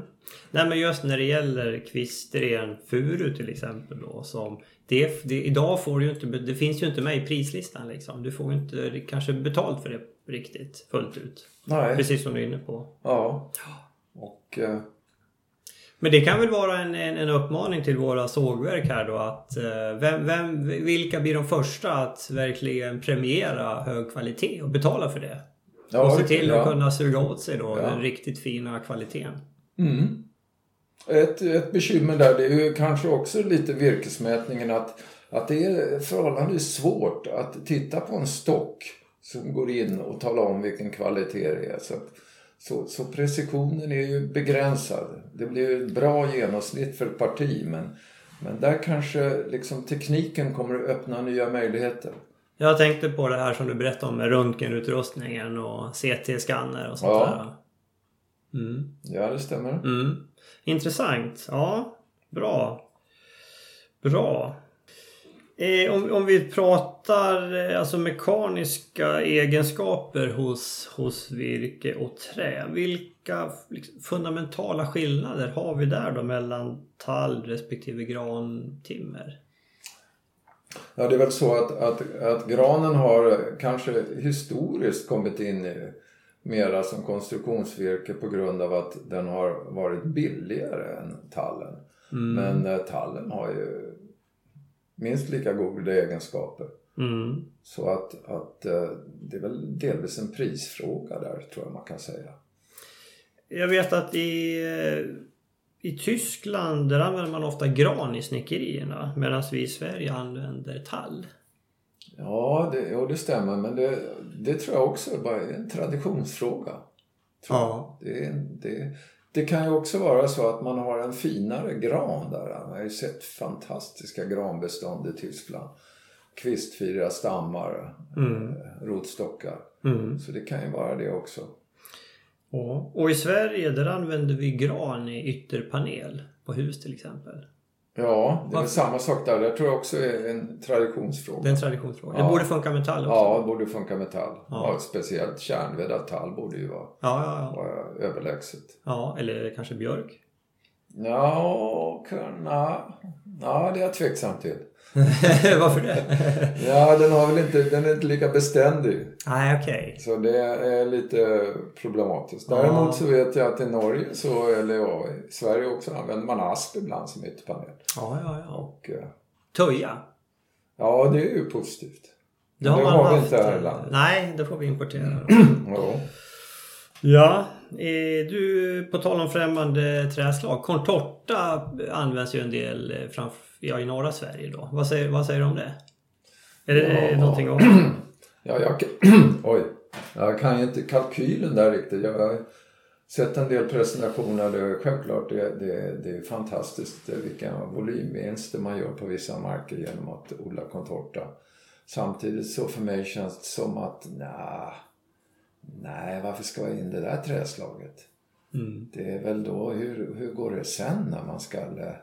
Speaker 1: Nej men just när det gäller kvistren furu till exempel då som det, det, idag får du ju inte, det finns ju inte med i prislistan liksom. Du får ju inte kanske betalt för det riktigt fullt ut.
Speaker 3: Nej,
Speaker 1: Precis som du är inne på.
Speaker 3: ja. Och eh,
Speaker 1: Men det kan väl vara en, en, en uppmaning till våra sågverk här då att eh, vem, vem, vilka blir de första att verkligen premiera hög kvalitet och betala för det?
Speaker 3: Ja,
Speaker 1: och se till att kunna suga åt sig då den riktigt fina kvaliteten.
Speaker 3: Mm. Ett, ett bekymmer där det är ju kanske också lite virkesmätningen att, att det är förhållandevis svårt att titta på en stock som går in och talar om vilken kvalitet det är. Så, så, så precisionen är ju begränsad. Det blir ju ett bra genomsnitt för ett parti men, men där kanske liksom tekniken kommer att öppna nya möjligheter.
Speaker 1: Jag tänkte på det här som du berättade om med röntgenutrustningen och CT-skanner och sånt
Speaker 3: Ja.
Speaker 1: där. Mm.
Speaker 3: Ja, det stämmer.
Speaker 1: Mm. Intressant. Ja, bra. Bra. Eh, om, om vi pratar eh, alltså mekaniska egenskaper hos, hos virke och trä. Vilka liksom, fundamentala skillnader har vi där då mellan tall respektive grantimmer?
Speaker 3: Ja, det är väl så att, att, att granen har kanske historiskt kommit in i mera som konstruktionsvirke på grund av att den har varit billigare än tallen. Men eh, tallen har ju minst lika goda egenskaper.
Speaker 1: Mm.
Speaker 3: Så att, att eh, det är väl delvis en prisfråga där tror jag man kan säga.
Speaker 1: Jag vet att i, eh, i Tyskland där använder man ofta gran i snickerierna medan vi i Sverige använder tall.
Speaker 3: Ja, det, ja, det stämmer. Men det, det tror jag också är bara en traditionsfråga.
Speaker 1: Ja.
Speaker 3: Det, det, det kan ju också vara så att man har en finare gran där. Man har ju sett fantastiska granbestånd i Tyskland. Kvistfira stammar,
Speaker 1: Mm.
Speaker 3: eh, rotstockar.
Speaker 1: Mm.
Speaker 3: Så det kan ju vara det också.
Speaker 1: Ja. Och i Sverige där använder vi gran i ytterpanel på hus till exempel.
Speaker 3: Ja, det är samma sak där. Det tror jag också är en traditionsfråga.
Speaker 1: Det är en traditionsfråga.
Speaker 3: Ja.
Speaker 1: Det borde funka metall också.
Speaker 3: Ja, det borde funka metall.
Speaker 1: Ja.
Speaker 3: Ja. speciellt kärnveddad tall borde ju vara,
Speaker 1: Ja, ja, ja.
Speaker 3: vara överlägset.
Speaker 1: ja eller kanske björk.
Speaker 3: Ja, kunna... Ja, det är jag tveksam till. [LAUGHS]
Speaker 1: Varför det? [LAUGHS]
Speaker 3: Ja, den, har väl inte, den är inte lika beständig.
Speaker 1: Nej, okej.
Speaker 3: Så det är lite problematiskt. Däremot så vet jag att i Norge, så, eller ja, i Sverige också, använder man asp ibland som ytterpanel.
Speaker 1: Ja, ja, ja.
Speaker 3: Och, eh,
Speaker 1: Töja.
Speaker 3: ja, det är ju positivt.
Speaker 1: Det har
Speaker 3: Det har vi inte här i landet.
Speaker 1: Nej, det får vi importera. [CLEARS THROAT]
Speaker 3: Ja.
Speaker 1: Ja, eh, du på tal om främmande träslag. Contorta används ju en del eh, framf- ja, i norra Sverige då. Vad säger, vad säger du om det? Är det
Speaker 3: Ja.
Speaker 1: någonting om... [CLEARS THROAT]
Speaker 3: Ja, jag, [CLEARS THROAT] oj. jag kan ju inte kalkylen där riktigt. Jag har sett en del presentationer. Det är självklart det, det, det är fantastiskt vilka volymvinster man gör på vissa marker genom att odla contorta. Samtidigt så för mig känns det som att nej, nej varför ska jag in det där träslaget?
Speaker 1: Mm.
Speaker 3: Det är väl då, hur, hur går det sen när man ska eh,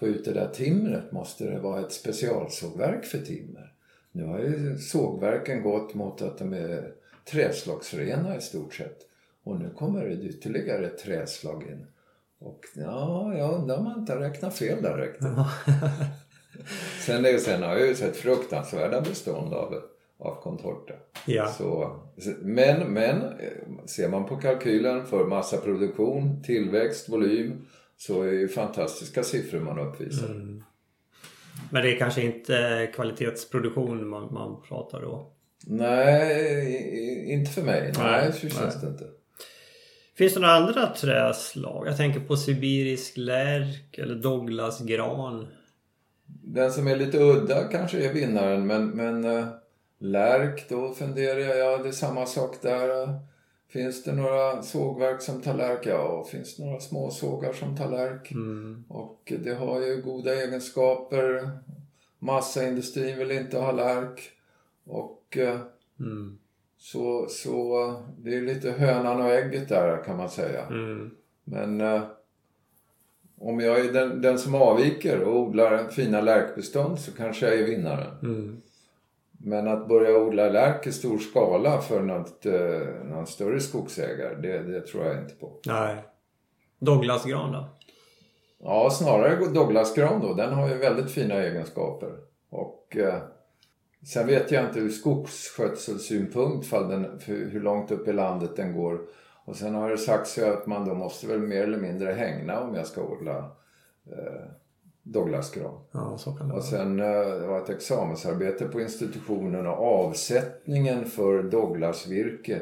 Speaker 3: få ut det där timret? Måste det vara ett specialsågverk för timmer? Nu har ju sågverken gått mot att de är träslagsrena i stort sett. Och nu kommer det ytterligare ett träslag in. Och ja, jag undrar om man inte har räknat fel där riktigt. [LAUGHS] Sen, sen har jag ju sett fruktansvärda bestånd av, av contorta.
Speaker 1: Ja.
Speaker 3: Så, men, men ser man på kalkylen för massaproduktion, tillväxt, volym så är det ju fantastiska siffror man uppvisar.
Speaker 1: Mm. Men det är kanske inte kvalitetsproduktion man, man pratar då?
Speaker 3: Nej, inte för mig. Nej,
Speaker 1: Nej,
Speaker 3: så känns det inte.
Speaker 1: Finns det några andra träslag? Jag tänker på sibirisk lärk eller Douglasgran.
Speaker 3: Den som är lite udda kanske är vinnaren men, men eh, lärk då funderar jag, ja det är samma sak där. Finns det några sågverk som tar lärk? Ja, finns det några små sågar som tar lärk?
Speaker 1: Mm.
Speaker 3: Och det har ju goda egenskaper. Massaindustrin vill inte ha lärk. Och eh,
Speaker 1: Mm.
Speaker 3: så, så det är lite hönan och ägget där kan man säga.
Speaker 1: Mm.
Speaker 3: Men eh, om jag är den, den som avviker och odlar fina lärkbestånd så kanske jag är vinnaren. Men att börja odla lärk i stor skala för något, eh, någon större skogsägare, det, det tror jag inte på.
Speaker 1: Nej. Douglasgran då?
Speaker 3: Ja, snarare Douglasgran då. Den har ju väldigt fina egenskaper. Och eh, sen vet jag inte ur skogsskötselsynpunkt fall den, för hur långt upp i landet den går. Och sen har det sagts ju att man då måste väl mer eller mindre hängna om jag ska odla eh, Douglasgran.
Speaker 1: Ja, så kan det
Speaker 3: Och sen eh, det var ett examensarbete på institutionen och avsättningen för Douglasvirke.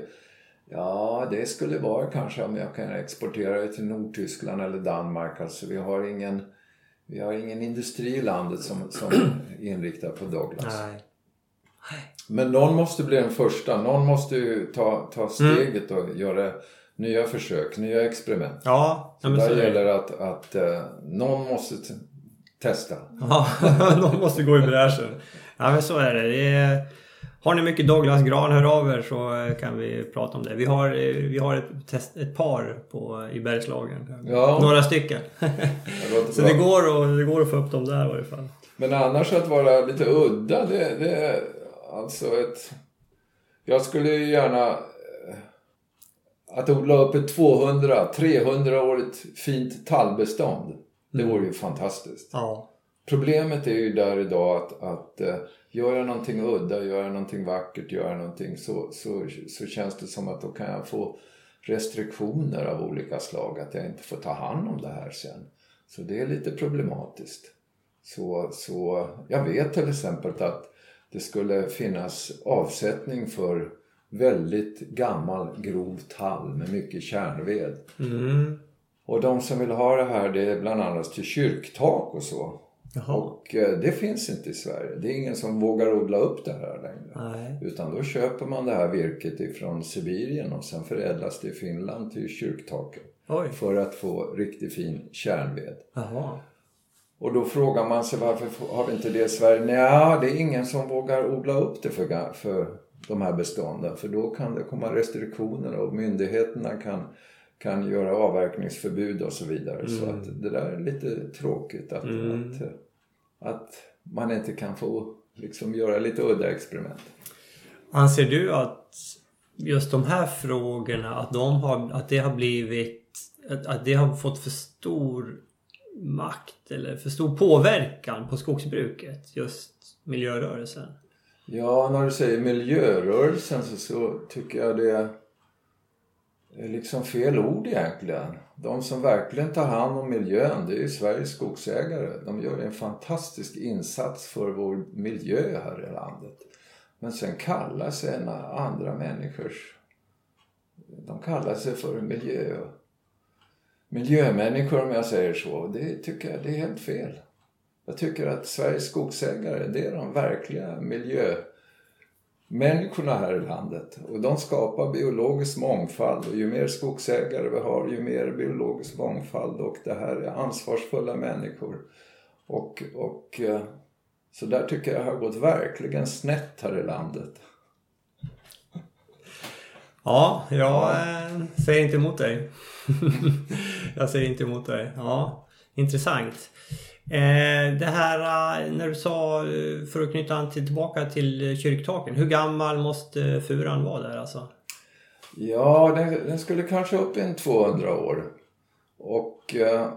Speaker 3: Ja, det skulle vara kanske om jag kan exportera det till Nordtyskland eller Danmark. Alltså vi har ingen, vi har ingen industri i landet som, som är inriktad på Douglas.
Speaker 1: Nej.
Speaker 3: Men någon måste bli den första. Någon måste ju ta, ta steget och göra nya försök, nya experiment.
Speaker 1: Ja, så
Speaker 3: Där
Speaker 1: är det.
Speaker 3: gäller det att, att eh, någon måste testa.
Speaker 1: Ja, [LAUGHS] någon måste gå i bräschen. Ja, men så är det. det är... Har ni mycket Douglasgran, hör av er så eh, kan vi prata om det. Vi har, eh, vi har ett, test, ett par på, i Bergslagen.
Speaker 3: Ja.
Speaker 1: Några stycken. [LAUGHS]
Speaker 3: Det [LAUGHS]
Speaker 1: så
Speaker 3: bra.
Speaker 1: det går, och, det går att få upp dem där i varje fall.
Speaker 3: Men annars att vara lite udda, det, det är alltså ett... Jag skulle ju gärna... eh, Att odla upp ett 200-300-årigt fint tallbestånd. Det vore ju fantastiskt.
Speaker 1: Ja.
Speaker 3: Problemet är ju där idag att, att eh, göra någonting udda, göra någonting vackert, göra någonting så, så, så känns det som att då kan jag få restriktioner av olika slag. Att jag inte får ta hand om det här sen. Så det är lite problematiskt. Så, så jag vet till exempel att det skulle finnas avsättning för väldigt gammal grov tall med mycket kärnved.
Speaker 1: Mm.
Speaker 3: Och de som vill ha det här det är bland annat till kyrktak och så.
Speaker 1: Jaha.
Speaker 3: Och eh, det finns inte i Sverige. Det är ingen som vågar odla upp det här längre.
Speaker 1: Nej.
Speaker 3: Utan då köper man det här virket ifrån Sibirien och sen förädlas det i Finland till kyrktaken.
Speaker 1: Oj.
Speaker 3: För att få riktigt fin kärnved.
Speaker 1: Jaha.
Speaker 3: Och då frågar man sig varför har vi inte det i Sverige? Nej, det är ingen som vågar odla upp det för, för de här bestånden. För då kan det komma restriktioner och myndigheterna kan, kan göra avverkningsförbud och så vidare. Så att det där är lite tråkigt att, att, att man inte kan få liksom göra lite udda experiment.
Speaker 1: Anser du att just de här frågorna, att, de har, att det har blivit, att, att det har fått för stor makt eller för stor påverkan på skogsbruket, just miljörörelsen?
Speaker 3: Ja, när du säger miljörörelsen så, så tycker jag det liksom fel ord egentligen. De som verkligen tar hand om miljön, det är ju Sveriges skogsägare. De gör en fantastisk insats för vår miljö här i landet. Men sen kallar sig andra människors... De kallar sig för miljö... Miljömänniskor om jag säger så. Det tycker jag det är helt fel. Jag tycker att Sveriges skogsägare, det är de verkliga miljömänniskorna Människorna här i landet. Och de skapar biologisk mångfald och ju mer skogsägare vi har, ju mer biologisk mångfald och det här är ansvarsfulla människor. Och, och eh, så där tycker jag har gått verkligen snett här i landet.
Speaker 1: Ja, jag ja. Eh, säger inte emot dig. [LAUGHS] jag säger inte emot dig. Ja, intressant. Eh, det här eh, när du sa, eh, för att knyta an till, tillbaka till eh, kyrktaken. Hur gammal måste furan vara där alltså?
Speaker 3: Ja, den, den skulle kanske upp i en 200 år. Och eh,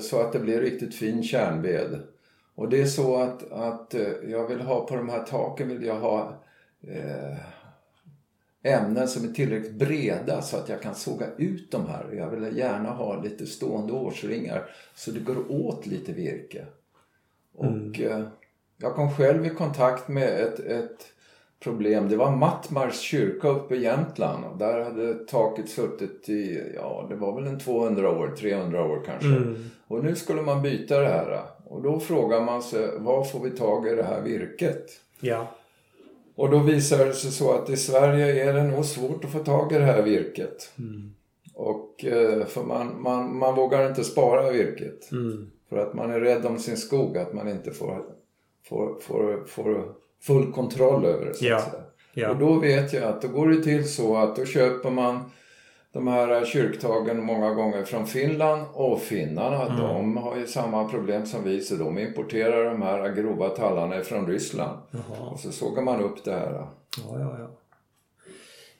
Speaker 3: så att det blir riktigt fin kärnved. Och det är så att, att jag vill ha på de här taken vill jag ha eh, ämnen som är tillräckligt breda så att jag kan såga ut de här. Jag vill gärna ha lite stående årsringar så det går åt lite virke. Och eh, jag kom själv i kontakt med ett, ett problem. Det var Mattmars kyrka uppe i Jämtland. Och där hade taket suttit i, ja det var väl en 200 år, 300 år kanske. Och nu skulle man byta det här. Och då frågar man sig, var får vi tag i det här virket?
Speaker 1: Ja.
Speaker 3: Och då visar det sig så att i Sverige är det nog svårt att få tag i det här virket. Och eh, för man, man, man vågar inte spara virket.
Speaker 1: Mm.
Speaker 3: För att man är rädd om sin skog, att man inte får, får, får, får full kontroll över det. Så
Speaker 1: Ja.
Speaker 3: att säga.
Speaker 1: Ja.
Speaker 3: Och då vet jag att då går det till så att då köper man de här kyrktagen många gånger från Finland och finnarna
Speaker 1: Mm.
Speaker 3: de har ju samma problem som vi så de importerar de här grova tallarna från Ryssland.
Speaker 1: Jaha.
Speaker 3: Och så sågar man upp det här.
Speaker 1: Ja, ja, ja.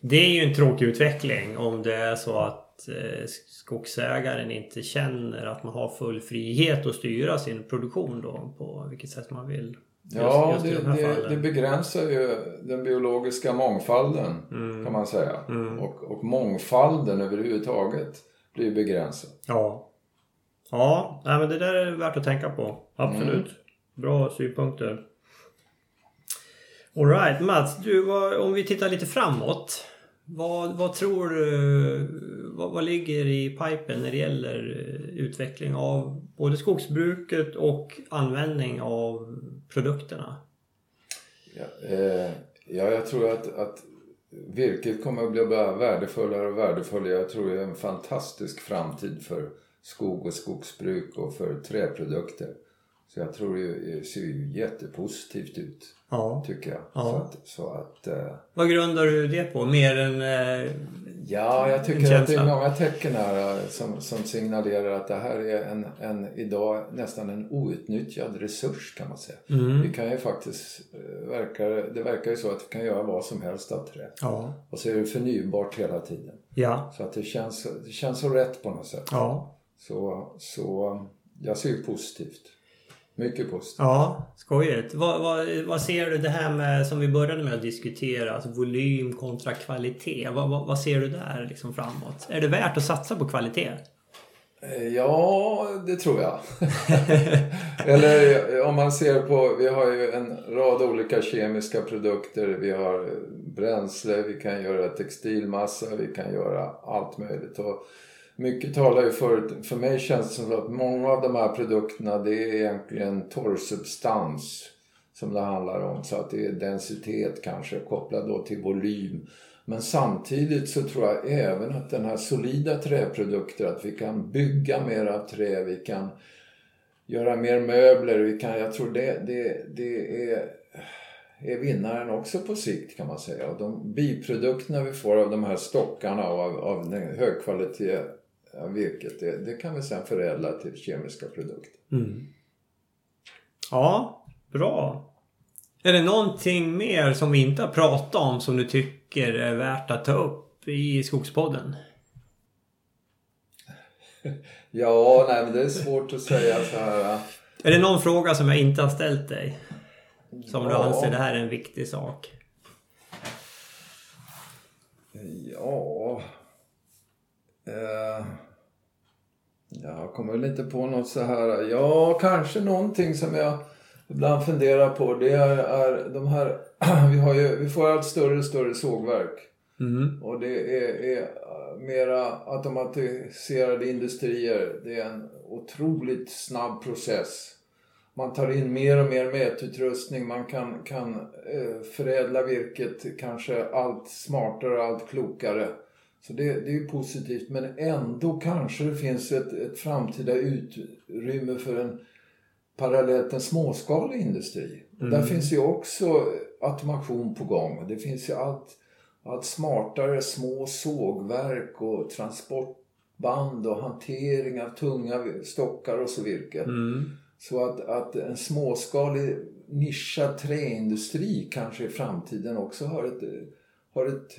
Speaker 1: Det är ju en tråkig utveckling om det är så att eh, skogsägaren inte känner att man har full frihet att styra sin produktion då på vilket sätt man vill. Just,
Speaker 3: Ja,
Speaker 1: just i
Speaker 3: det, det, det begränsar ju den biologiska mångfalden
Speaker 1: Mm.
Speaker 3: kan man säga. Och, och mångfalden överhuvudtaget blir begränsad.
Speaker 1: Ja. Ja, nej, men det där är värt att tänka på. Absolut. Bra synpunkter. Alright Mats, du, vad, om vi tittar lite framåt. Vad, vad tror du, vad, vad ligger i pipen när det gäller utveckling av både skogsbruket och användning av produkterna?
Speaker 3: Ja, eh, ja jag tror att, att virket kommer att bli bara värdefullare och värdefullare. Jag tror det är en fantastisk framtid för skog och skogsbruk och för träprodukter. Så jag tror det ser ju jättepositivt ut,
Speaker 1: Ja.
Speaker 3: tycker jag.
Speaker 1: Ja.
Speaker 3: Så att, så att eh,
Speaker 1: Vad grundar du det på? Mer än... Eh,
Speaker 3: Ja, jag tycker att det är många tecken här eh, som, som signalerar att det här är en, en idag nästan en outnyttjad resurs kan man säga.
Speaker 1: mm.
Speaker 3: Vi kan ju faktiskt, eh, verkar, det verkar ju så att vi kan göra vad som helst av trä.
Speaker 1: Ja.
Speaker 3: Och så är det förnybart hela tiden.
Speaker 1: Ja.
Speaker 3: Så att det känns, det känns så rätt på något sätt.
Speaker 1: Ja.
Speaker 3: Så, så jag ser ju positivt. Mycket positivt.
Speaker 1: Ja, skojigt. Vad, vad, vad ser du det här med som vi började med att diskutera, alltså volym kontra kvalitet. Vad, vad, vad ser du där liksom framåt? Är det värt att satsa på kvalitet?
Speaker 3: Eh, Ja, det tror jag. [LAUGHS] Eller om man ser på, vi har ju en rad olika kemiska produkter. Vi har bränsle, vi kan göra textilmassa, vi kan göra allt möjligt. Och mycket talar ju för, för mig känns det som att många av de här produkterna det är egentligen torrsubstans som det handlar om. Så att det är densitet kanske kopplad då till volym. Men samtidigt så tror jag även att den här solida träprodukter, att vi kan bygga mer av trä, vi kan göra mer möbler, vi kan, jag tror det, det, det är, är vinnaren också på sikt kan man säga. Och de biprodukterna vi får av de här stockarna och av, av den högkvalitet virket, det, det, kan vi sen förädla till kemiska produkter.
Speaker 1: Mm. Ja, bra. Är det någonting mer som vi inte har pratat om som du tycker är värt att ta upp i Skogspodden? [LAUGHS]
Speaker 3: Ja, nej men det är svårt att säga så här.
Speaker 1: Är det någon fråga som jag inte har ställt dig? Som ja. du anser det här är en viktig sak?
Speaker 3: Ja... Eh, jag kommer väl inte på något så här. Ja, kanske någonting som jag ibland funderar på. Det är, är de här... [CLEARS THROAT] Vi, har ju, vi får allt större och större sågverk. Mm. Och det är, är mera automatiserade industrier. Det är en otroligt snabb process. Man tar in mer och mer mätutrustning. Man kan, kan eh, förädla virket kanske allt smartare och allt klokare. Så det, det är ju positivt men ändå kanske det finns ett, ett framtida utrymme för en parallellt en småskalig industri. Mm. Där finns ju också automation på gång. Det finns ju allt, allt smartare små sågverk och transportband och hantering av tunga stockar och så virke. Mm. Så att, att en småskalig nischad träindustri kanske i framtiden också har ett, har ett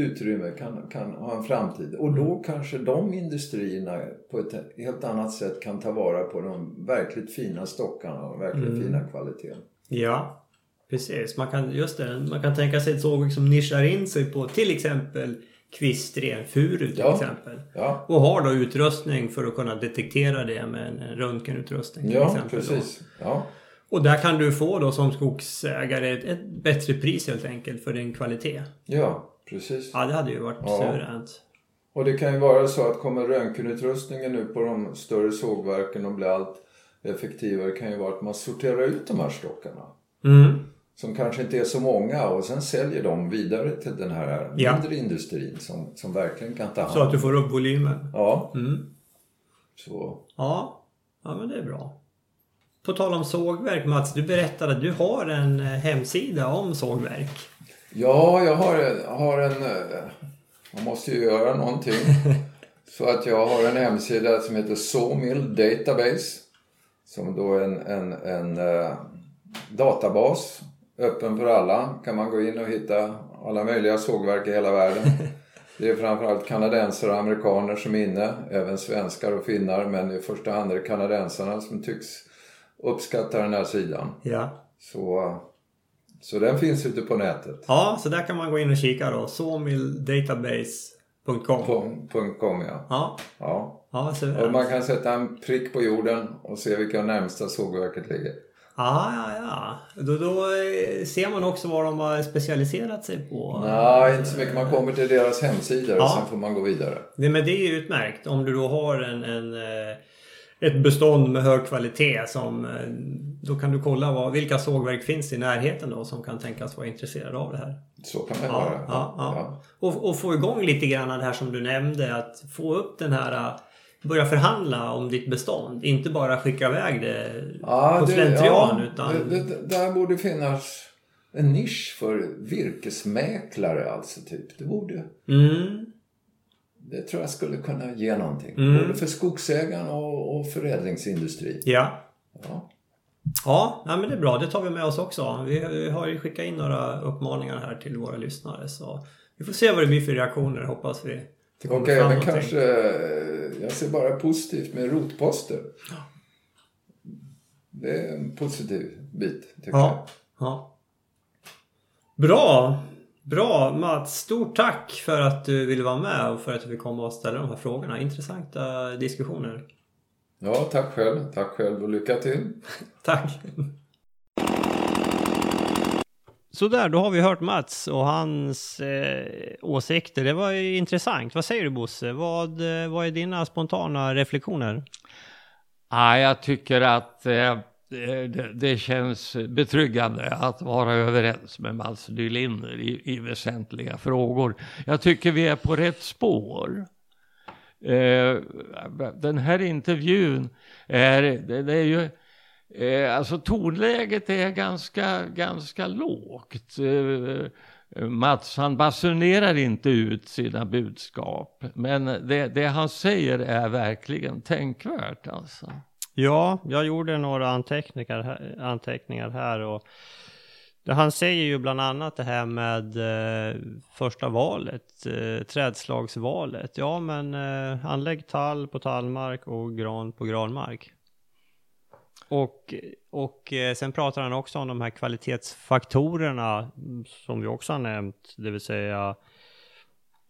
Speaker 3: utrymme, kan, kan ha en framtid. Och då mm. kanske de industrierna på ett helt annat sätt kan ta vara på de verkligt fina stockarna och verkligt mm. fina kvaliteten.
Speaker 1: Ja, precis. Man kan, just det, man kan tänka sig ett sågverk som nischar in sig på till exempel kvistren, furu till ja. exempel. Ja. Och har då utrustning för att kunna detektera det med en röntgenutrustning till
Speaker 3: ja,
Speaker 1: exempel.
Speaker 3: Precis. Ja,
Speaker 1: Och där kan du få då som skogsägare ett, ett bättre pris helt enkelt för din kvalitet.
Speaker 3: Ja, Precis.
Speaker 1: Ja, det hade ju varit ja. suveränt.
Speaker 3: Och det kan ju vara så att kommer röntgenutrustningen nu på de större sågverken och blir allt effektivare kan ju vara att man sorterar ut de här stockarna. Mm. Som kanske inte är så många och sen säljer de vidare till den här ja. mindre industrin som, som verkligen kan ta hand
Speaker 1: Så att du får upp volymen?
Speaker 3: Ja. Mm. Så.
Speaker 1: Ja. ja, men det är bra. På tal om sågverk Mats, du berättade att du har en eh, hemsida om sågverk.
Speaker 3: Ja, jag har, har en... Eh, man måste ju göra någonting. [LAUGHS] Så att jag har en hemsida som heter Sawmill Database. Som då är en, en, en uh, databas. Öppen för alla. Kan man gå in och hitta alla möjliga sågverk i hela världen. [LAUGHS] Det är framförallt kanadensare och amerikaner som är inne. Även svenskar och finnar. Men i första hand är det kanadensarna som tycks uppskatta den här sidan.
Speaker 1: Ja.
Speaker 3: Så så den finns ute på nätet.
Speaker 1: Ja, så där kan man gå in och kika då. Sawmilldatabase.com
Speaker 3: .com ja.
Speaker 1: Ja.
Speaker 3: ja.
Speaker 1: ja
Speaker 3: och man kan sätta en prick på jorden och se vilka närmsta sågverket ligger.
Speaker 1: Ja, ja, ja. Då, då eh, ser man också vad de har specialiserat sig på.
Speaker 3: Nej, inte så mycket. Man kommer till deras hemsidor ja. och sen får man gå vidare.
Speaker 1: Nej, men det är utmärkt. Om du då har en, en eh, ett bestånd med hög kvalitet som eh, då kan du kolla vad, vilka sågverk finns i närheten då som kan tänkas vara intresserade av det här.
Speaker 3: Så kan man
Speaker 1: ja,
Speaker 3: göra.
Speaker 1: Ja, ja. Och, och, få igång lite grann det här som du nämnde att få upp den här eh, Börja förhandla om ditt bestånd. Inte bara skicka iväg det på slentrian. utan...
Speaker 3: Det, det, där borde finnas en nisch för virkesmäklare alltså. Typ. Det borde...
Speaker 1: Mm.
Speaker 3: Det tror jag skulle kunna ge någonting. Mm. Både för skogsägarna och, och förädlingsindustrin.
Speaker 1: Ja.
Speaker 3: Ja.
Speaker 1: Ja, nej, men det är bra. Det tar vi med oss också. Vi, vi har ju skickat in några uppmaningar här till våra lyssnare. Så vi får se vad det blir för reaktioner, hoppas vi.
Speaker 3: Och även kanske, jag ser bara positivt med rotposter. Ja. Det är en positiv bit, tycker
Speaker 1: ja. jag. Ja. Bra! Bra Mats, stort tack för att du ville vara med och för att du fick komma och ställa de här frågorna. Intressanta diskussioner.
Speaker 3: Ja, tack själv. Tack själv och lycka till. [LAUGHS]
Speaker 1: tack. Så där, då har vi hört Mats och hans eh, åsikter. Det var ju intressant. Vad säger du Bosse? Vad, eh, vad är dina spontana reflektioner?
Speaker 2: Ja, jag tycker att eh, Eh, det, det, känns betryggande att vara överens med Mats Dylinder i, i väsentliga frågor. Jag tycker vi är på rätt spår. Eh, den här intervjun är, det, det är ju Eh, alltså tonläget är ganska, ganska lågt. Eh, Mats han basunerar inte ut sina budskap. Men det, det han säger är verkligen tänkvärt alltså.
Speaker 1: Ja, jag gjorde några anteckningar här, anteckningar här och han säger ju bland annat det här med eh, första valet, eh, trädslagsvalet. Ja, men eh, anlägg tall på tallmark och gran på granmark. Och, och eh, sen pratar han också om de här kvalitetsfaktorerna som vi också har nämnt, det vill säga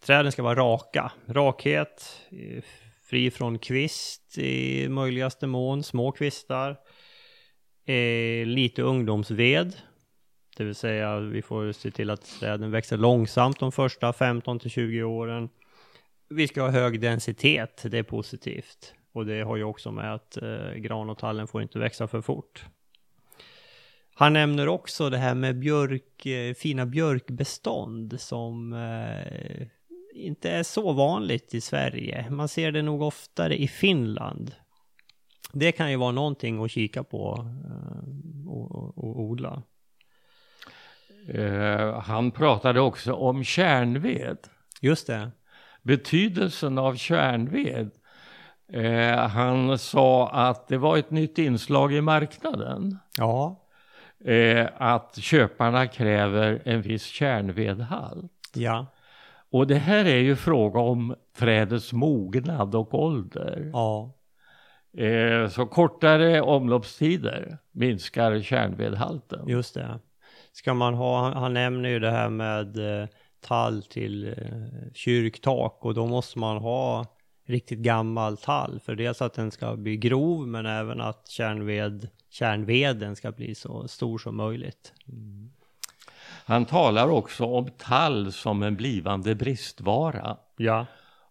Speaker 1: träden ska vara raka. Rakhet, eh, fri från kvist i möjligaste mån, små kvistar. Eh, lite ungdomsved, det vill säga vi får se till att träden växer långsamt de första 15 till 20 åren. Vi ska ha hög densitet, det är positivt. Och det har ju också med att eh, gran och tallen får inte växa för fort. Han nämner också det här med björk, eh, fina björkbestånd som eh, inte är så vanligt i Sverige. Man ser det nog oftare i Finland. Det kan ju vara någonting att kika på eh, och, och, och, odla.
Speaker 2: Uh, han pratade också om kärnved.
Speaker 1: Just det.
Speaker 2: Betydelsen av kärnved Eh, han sa att det var ett nytt inslag i marknaden.
Speaker 1: Ja.
Speaker 2: Eh, att köparna kräver en viss kärnvedhalt.
Speaker 1: Ja.
Speaker 2: Och det här är ju fråga om trädets mognad och ålder.
Speaker 1: Ja.
Speaker 2: Eh, så kortare omloppstider minskar kärnvedhalten.
Speaker 1: Just det. Ska man ha, han, han nämner ju det här med eh, tall till eh, kyrktak och då måste man ha riktigt gammal tall. För dels att den ska bli grov men även att kärnved, kärnveden ska bli så stor som möjligt. Mm.
Speaker 2: Han talar också om tall som en blivande bristvara.
Speaker 1: Ja.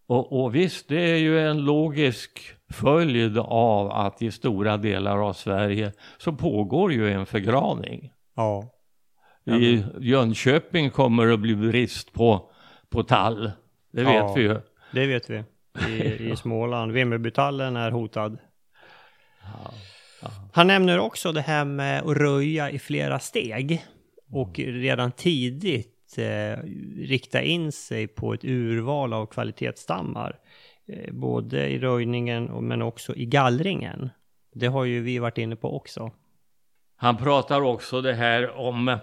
Speaker 2: Och, och visst, det är ju en logisk följd av att i stora delar av Sverige så pågår ju en förgraning.
Speaker 1: Ja.
Speaker 2: I Jönköping kommer det att bli brist på, på tall. Det vet ja, vi ju.
Speaker 1: Det vet vi i, [LAUGHS] i Småland. Vimmerbytallen är hotad. Ja, ja. Han nämner också det här med att röja i flera steg och redan tidigt eh, rikta in sig på ett urval av kvalitetsstammar. Eh, både i röjningen men också i gallringen. Det har ju vi varit inne på också.
Speaker 2: Han pratar också det här om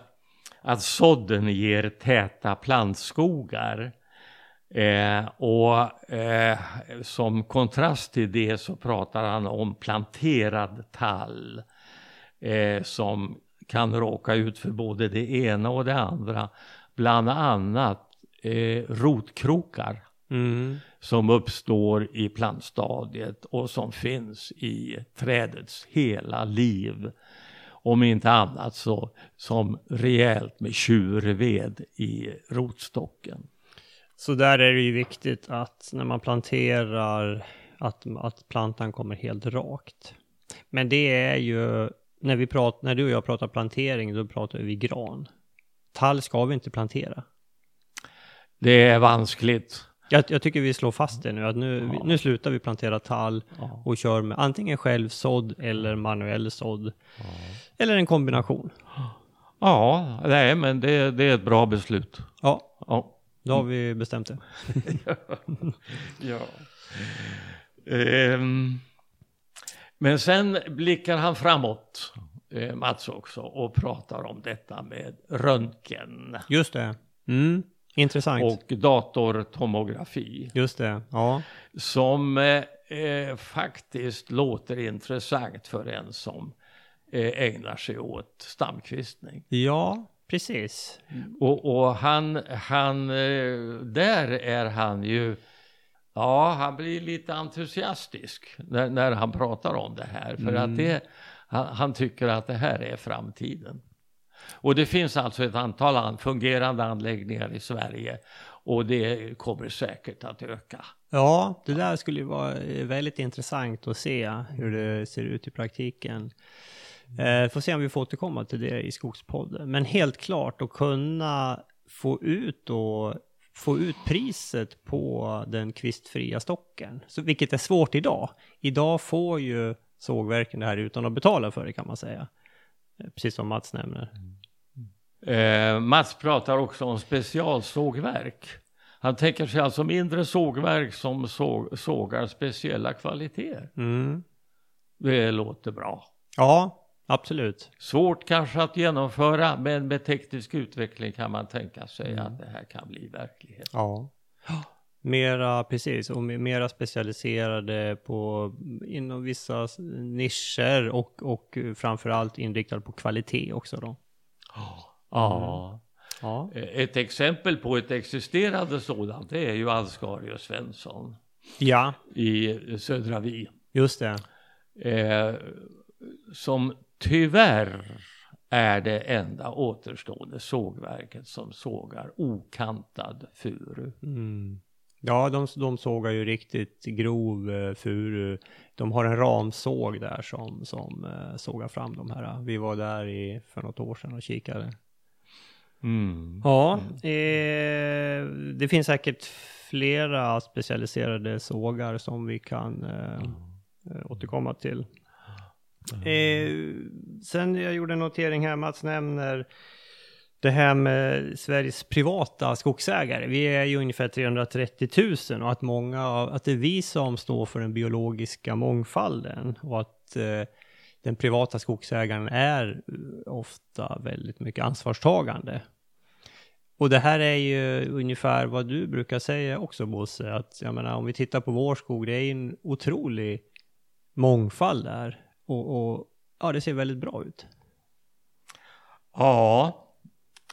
Speaker 2: att sådden ger täta plantskogar. Eh, och eh, som kontrast till det så pratar han om planterad tall eh, som kan råka ut för både det ena och det andra. Bland annat eh, rotkrokar mm. som uppstår i plantstadiet och som finns i trädets hela liv. Om inte annat så som rejält med tjurved i rotstocken.
Speaker 1: Så där är det ju viktigt att när man planterar att, att plantan kommer helt rakt. Men det är ju, när, vi pratar, när du och jag pratar plantering, då pratar vi gran. Tall ska vi inte plantera.
Speaker 2: Det är vanskligt.
Speaker 1: Jag, jag tycker vi slår fast det nu, att nu, ja. nu slutar vi plantera tall ja. och kör med antingen självsådd eller manuell sådd. Ja. Eller en kombination.
Speaker 2: Ja, nej men det, det är ett bra beslut.
Speaker 1: Ja. ja. Då har vi bestämt det. [LAUGHS]
Speaker 2: ja. [LAUGHS] Um, men sen blickar han framåt, eh, Mats också, och pratar om detta med röntgen.
Speaker 1: Just det. Mm. Intressant.
Speaker 2: Och datortomografi.
Speaker 1: Just det, ja.
Speaker 2: Som eh, eh, faktiskt låter intressant för en som eh, ägnar sig åt stamkvistning.
Speaker 1: Ja, Precis.
Speaker 2: Och, och, han, han, eh, där är han ju, ja han blir lite entusiastisk när, när han pratar om det här. För mm. att det, han, han, tycker att det här är framtiden. Och det finns alltså ett antal fungerande anläggningar i Sverige och det kommer säkert att öka.
Speaker 1: Ja, det där skulle ju vara väldigt intressant att se hur det ser ut i praktiken. Eh, får se om vi får återkomma till det i Skogspodden. Men helt klart att kunna få ut och få ut priset på den kvistfria stocken, så, vilket är svårt idag. Idag får ju sågverken det här utan att betala för det kan man säga. Eh, precis som Mats nämner.
Speaker 2: Eh, Mats pratar också om specialsågverk. Han tänker sig alltså mindre sågverk som såg, sågar speciella kvaliteter.
Speaker 1: Mm.
Speaker 2: Det låter bra.
Speaker 1: Ja, absolut.
Speaker 2: Svårt kanske att genomföra, men med teknisk utveckling kan man tänka sig
Speaker 1: Mm.
Speaker 2: att det här kan bli verklighet.
Speaker 1: Ja. Mera, precis, och me- mera specialiserade på inom vissa nischer och, och framförallt inriktad på kvalitet också då.
Speaker 2: Ja.
Speaker 1: Ja,
Speaker 2: Ett exempel på ett existerande sådant det är ju Ansgarius Svensson
Speaker 1: ja
Speaker 2: i Södra Vi.
Speaker 1: just det.
Speaker 2: Eh, som tyvärr är det enda återstående sågverket som sågar okantad furu.
Speaker 1: Mm. Ja, de, de sågar ju riktigt grov eh, furu. De har en ramsåg där som, som eh, sågar fram de här. Vi var där i, för något år sedan och kikade.
Speaker 2: Mm.
Speaker 1: Ja, eh, det finns säkert flera specialiserade sågar som vi kan eh, eh, återkomma till. Eh, sen jag gjorde en notering här, Mats nämner det här med Sveriges privata skogsägare. Vi är ju ungefär 330 000 och att många av, att det är vi som står för den biologiska mångfalden och att eh, den privata skogsägaren är eh, ofta väldigt mycket ansvarstagande. Och det här är ju ungefär vad du brukar säga också Bosse, att jag menar om vi tittar på vår skog, det är en otrolig mångfald där och, och ja, det ser väldigt bra ut.
Speaker 2: Ja,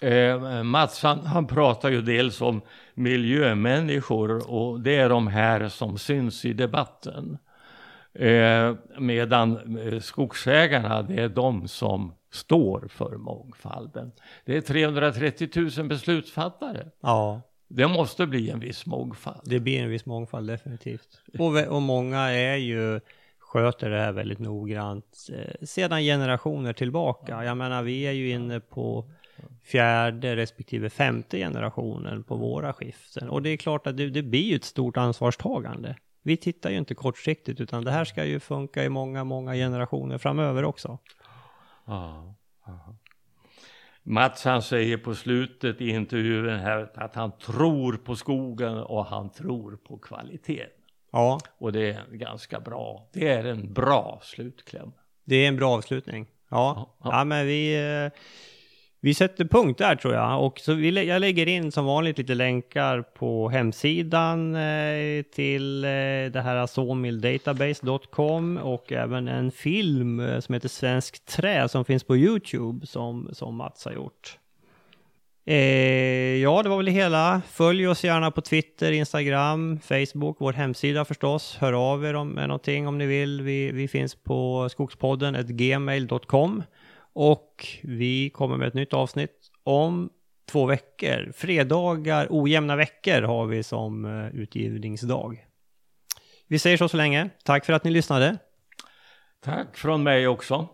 Speaker 2: eh, Mats han, han pratar ju dels om miljömänniskor och det är de här som syns i debatten. Eh, medan eh, skogsägarna, det är de som står för mångfalden. Det är 330 000 beslutsfattare.
Speaker 1: Ja,
Speaker 2: Det måste bli en viss mångfald.
Speaker 1: det blir en viss mångfald definitivt. Och, och många är ju sköter det här väldigt noggrant eh, sedan generationer tillbaka. Jag menar, vi är ju inne på fjärde respektive femte generationen på våra skiften. Och det är klart att det, det blir ju ett stort ansvarstagande. Vi tittar ju inte kortsiktigt, utan det här ska ju funka i många, många generationer framöver också.
Speaker 2: Ja, ja. Mats han säger på slutet i intervjun här att han tror på skogen och han tror på kvalitet.
Speaker 1: Ja,
Speaker 2: Och det är ganska bra. Det är en bra slutkläm.
Speaker 1: det är en bra avslutning. Ja,
Speaker 2: Ja,
Speaker 1: ja, men vi, eh, vi sätter punkt där tror jag. Och så vi, jag lägger in som vanligt lite länkar på hemsidan eh, till eh, det här sawmilldatabase.com och även en film som heter Svensk trä som finns på YouTube som, som Mats har gjort. Eh, ja, det var väl det hela. Följ oss gärna på Twitter, Instagram, Facebook, vår hemsida förstås. Hör av er om med någonting om ni vill. Vi, vi finns på skogspodden gmail.com och vi kommer med ett nytt avsnitt om två veckor. Fredagar, ojämna veckor har vi som eh, utgivningsdag. Vi säger så så länge. Tack för att ni lyssnade.
Speaker 2: Tack från mig också.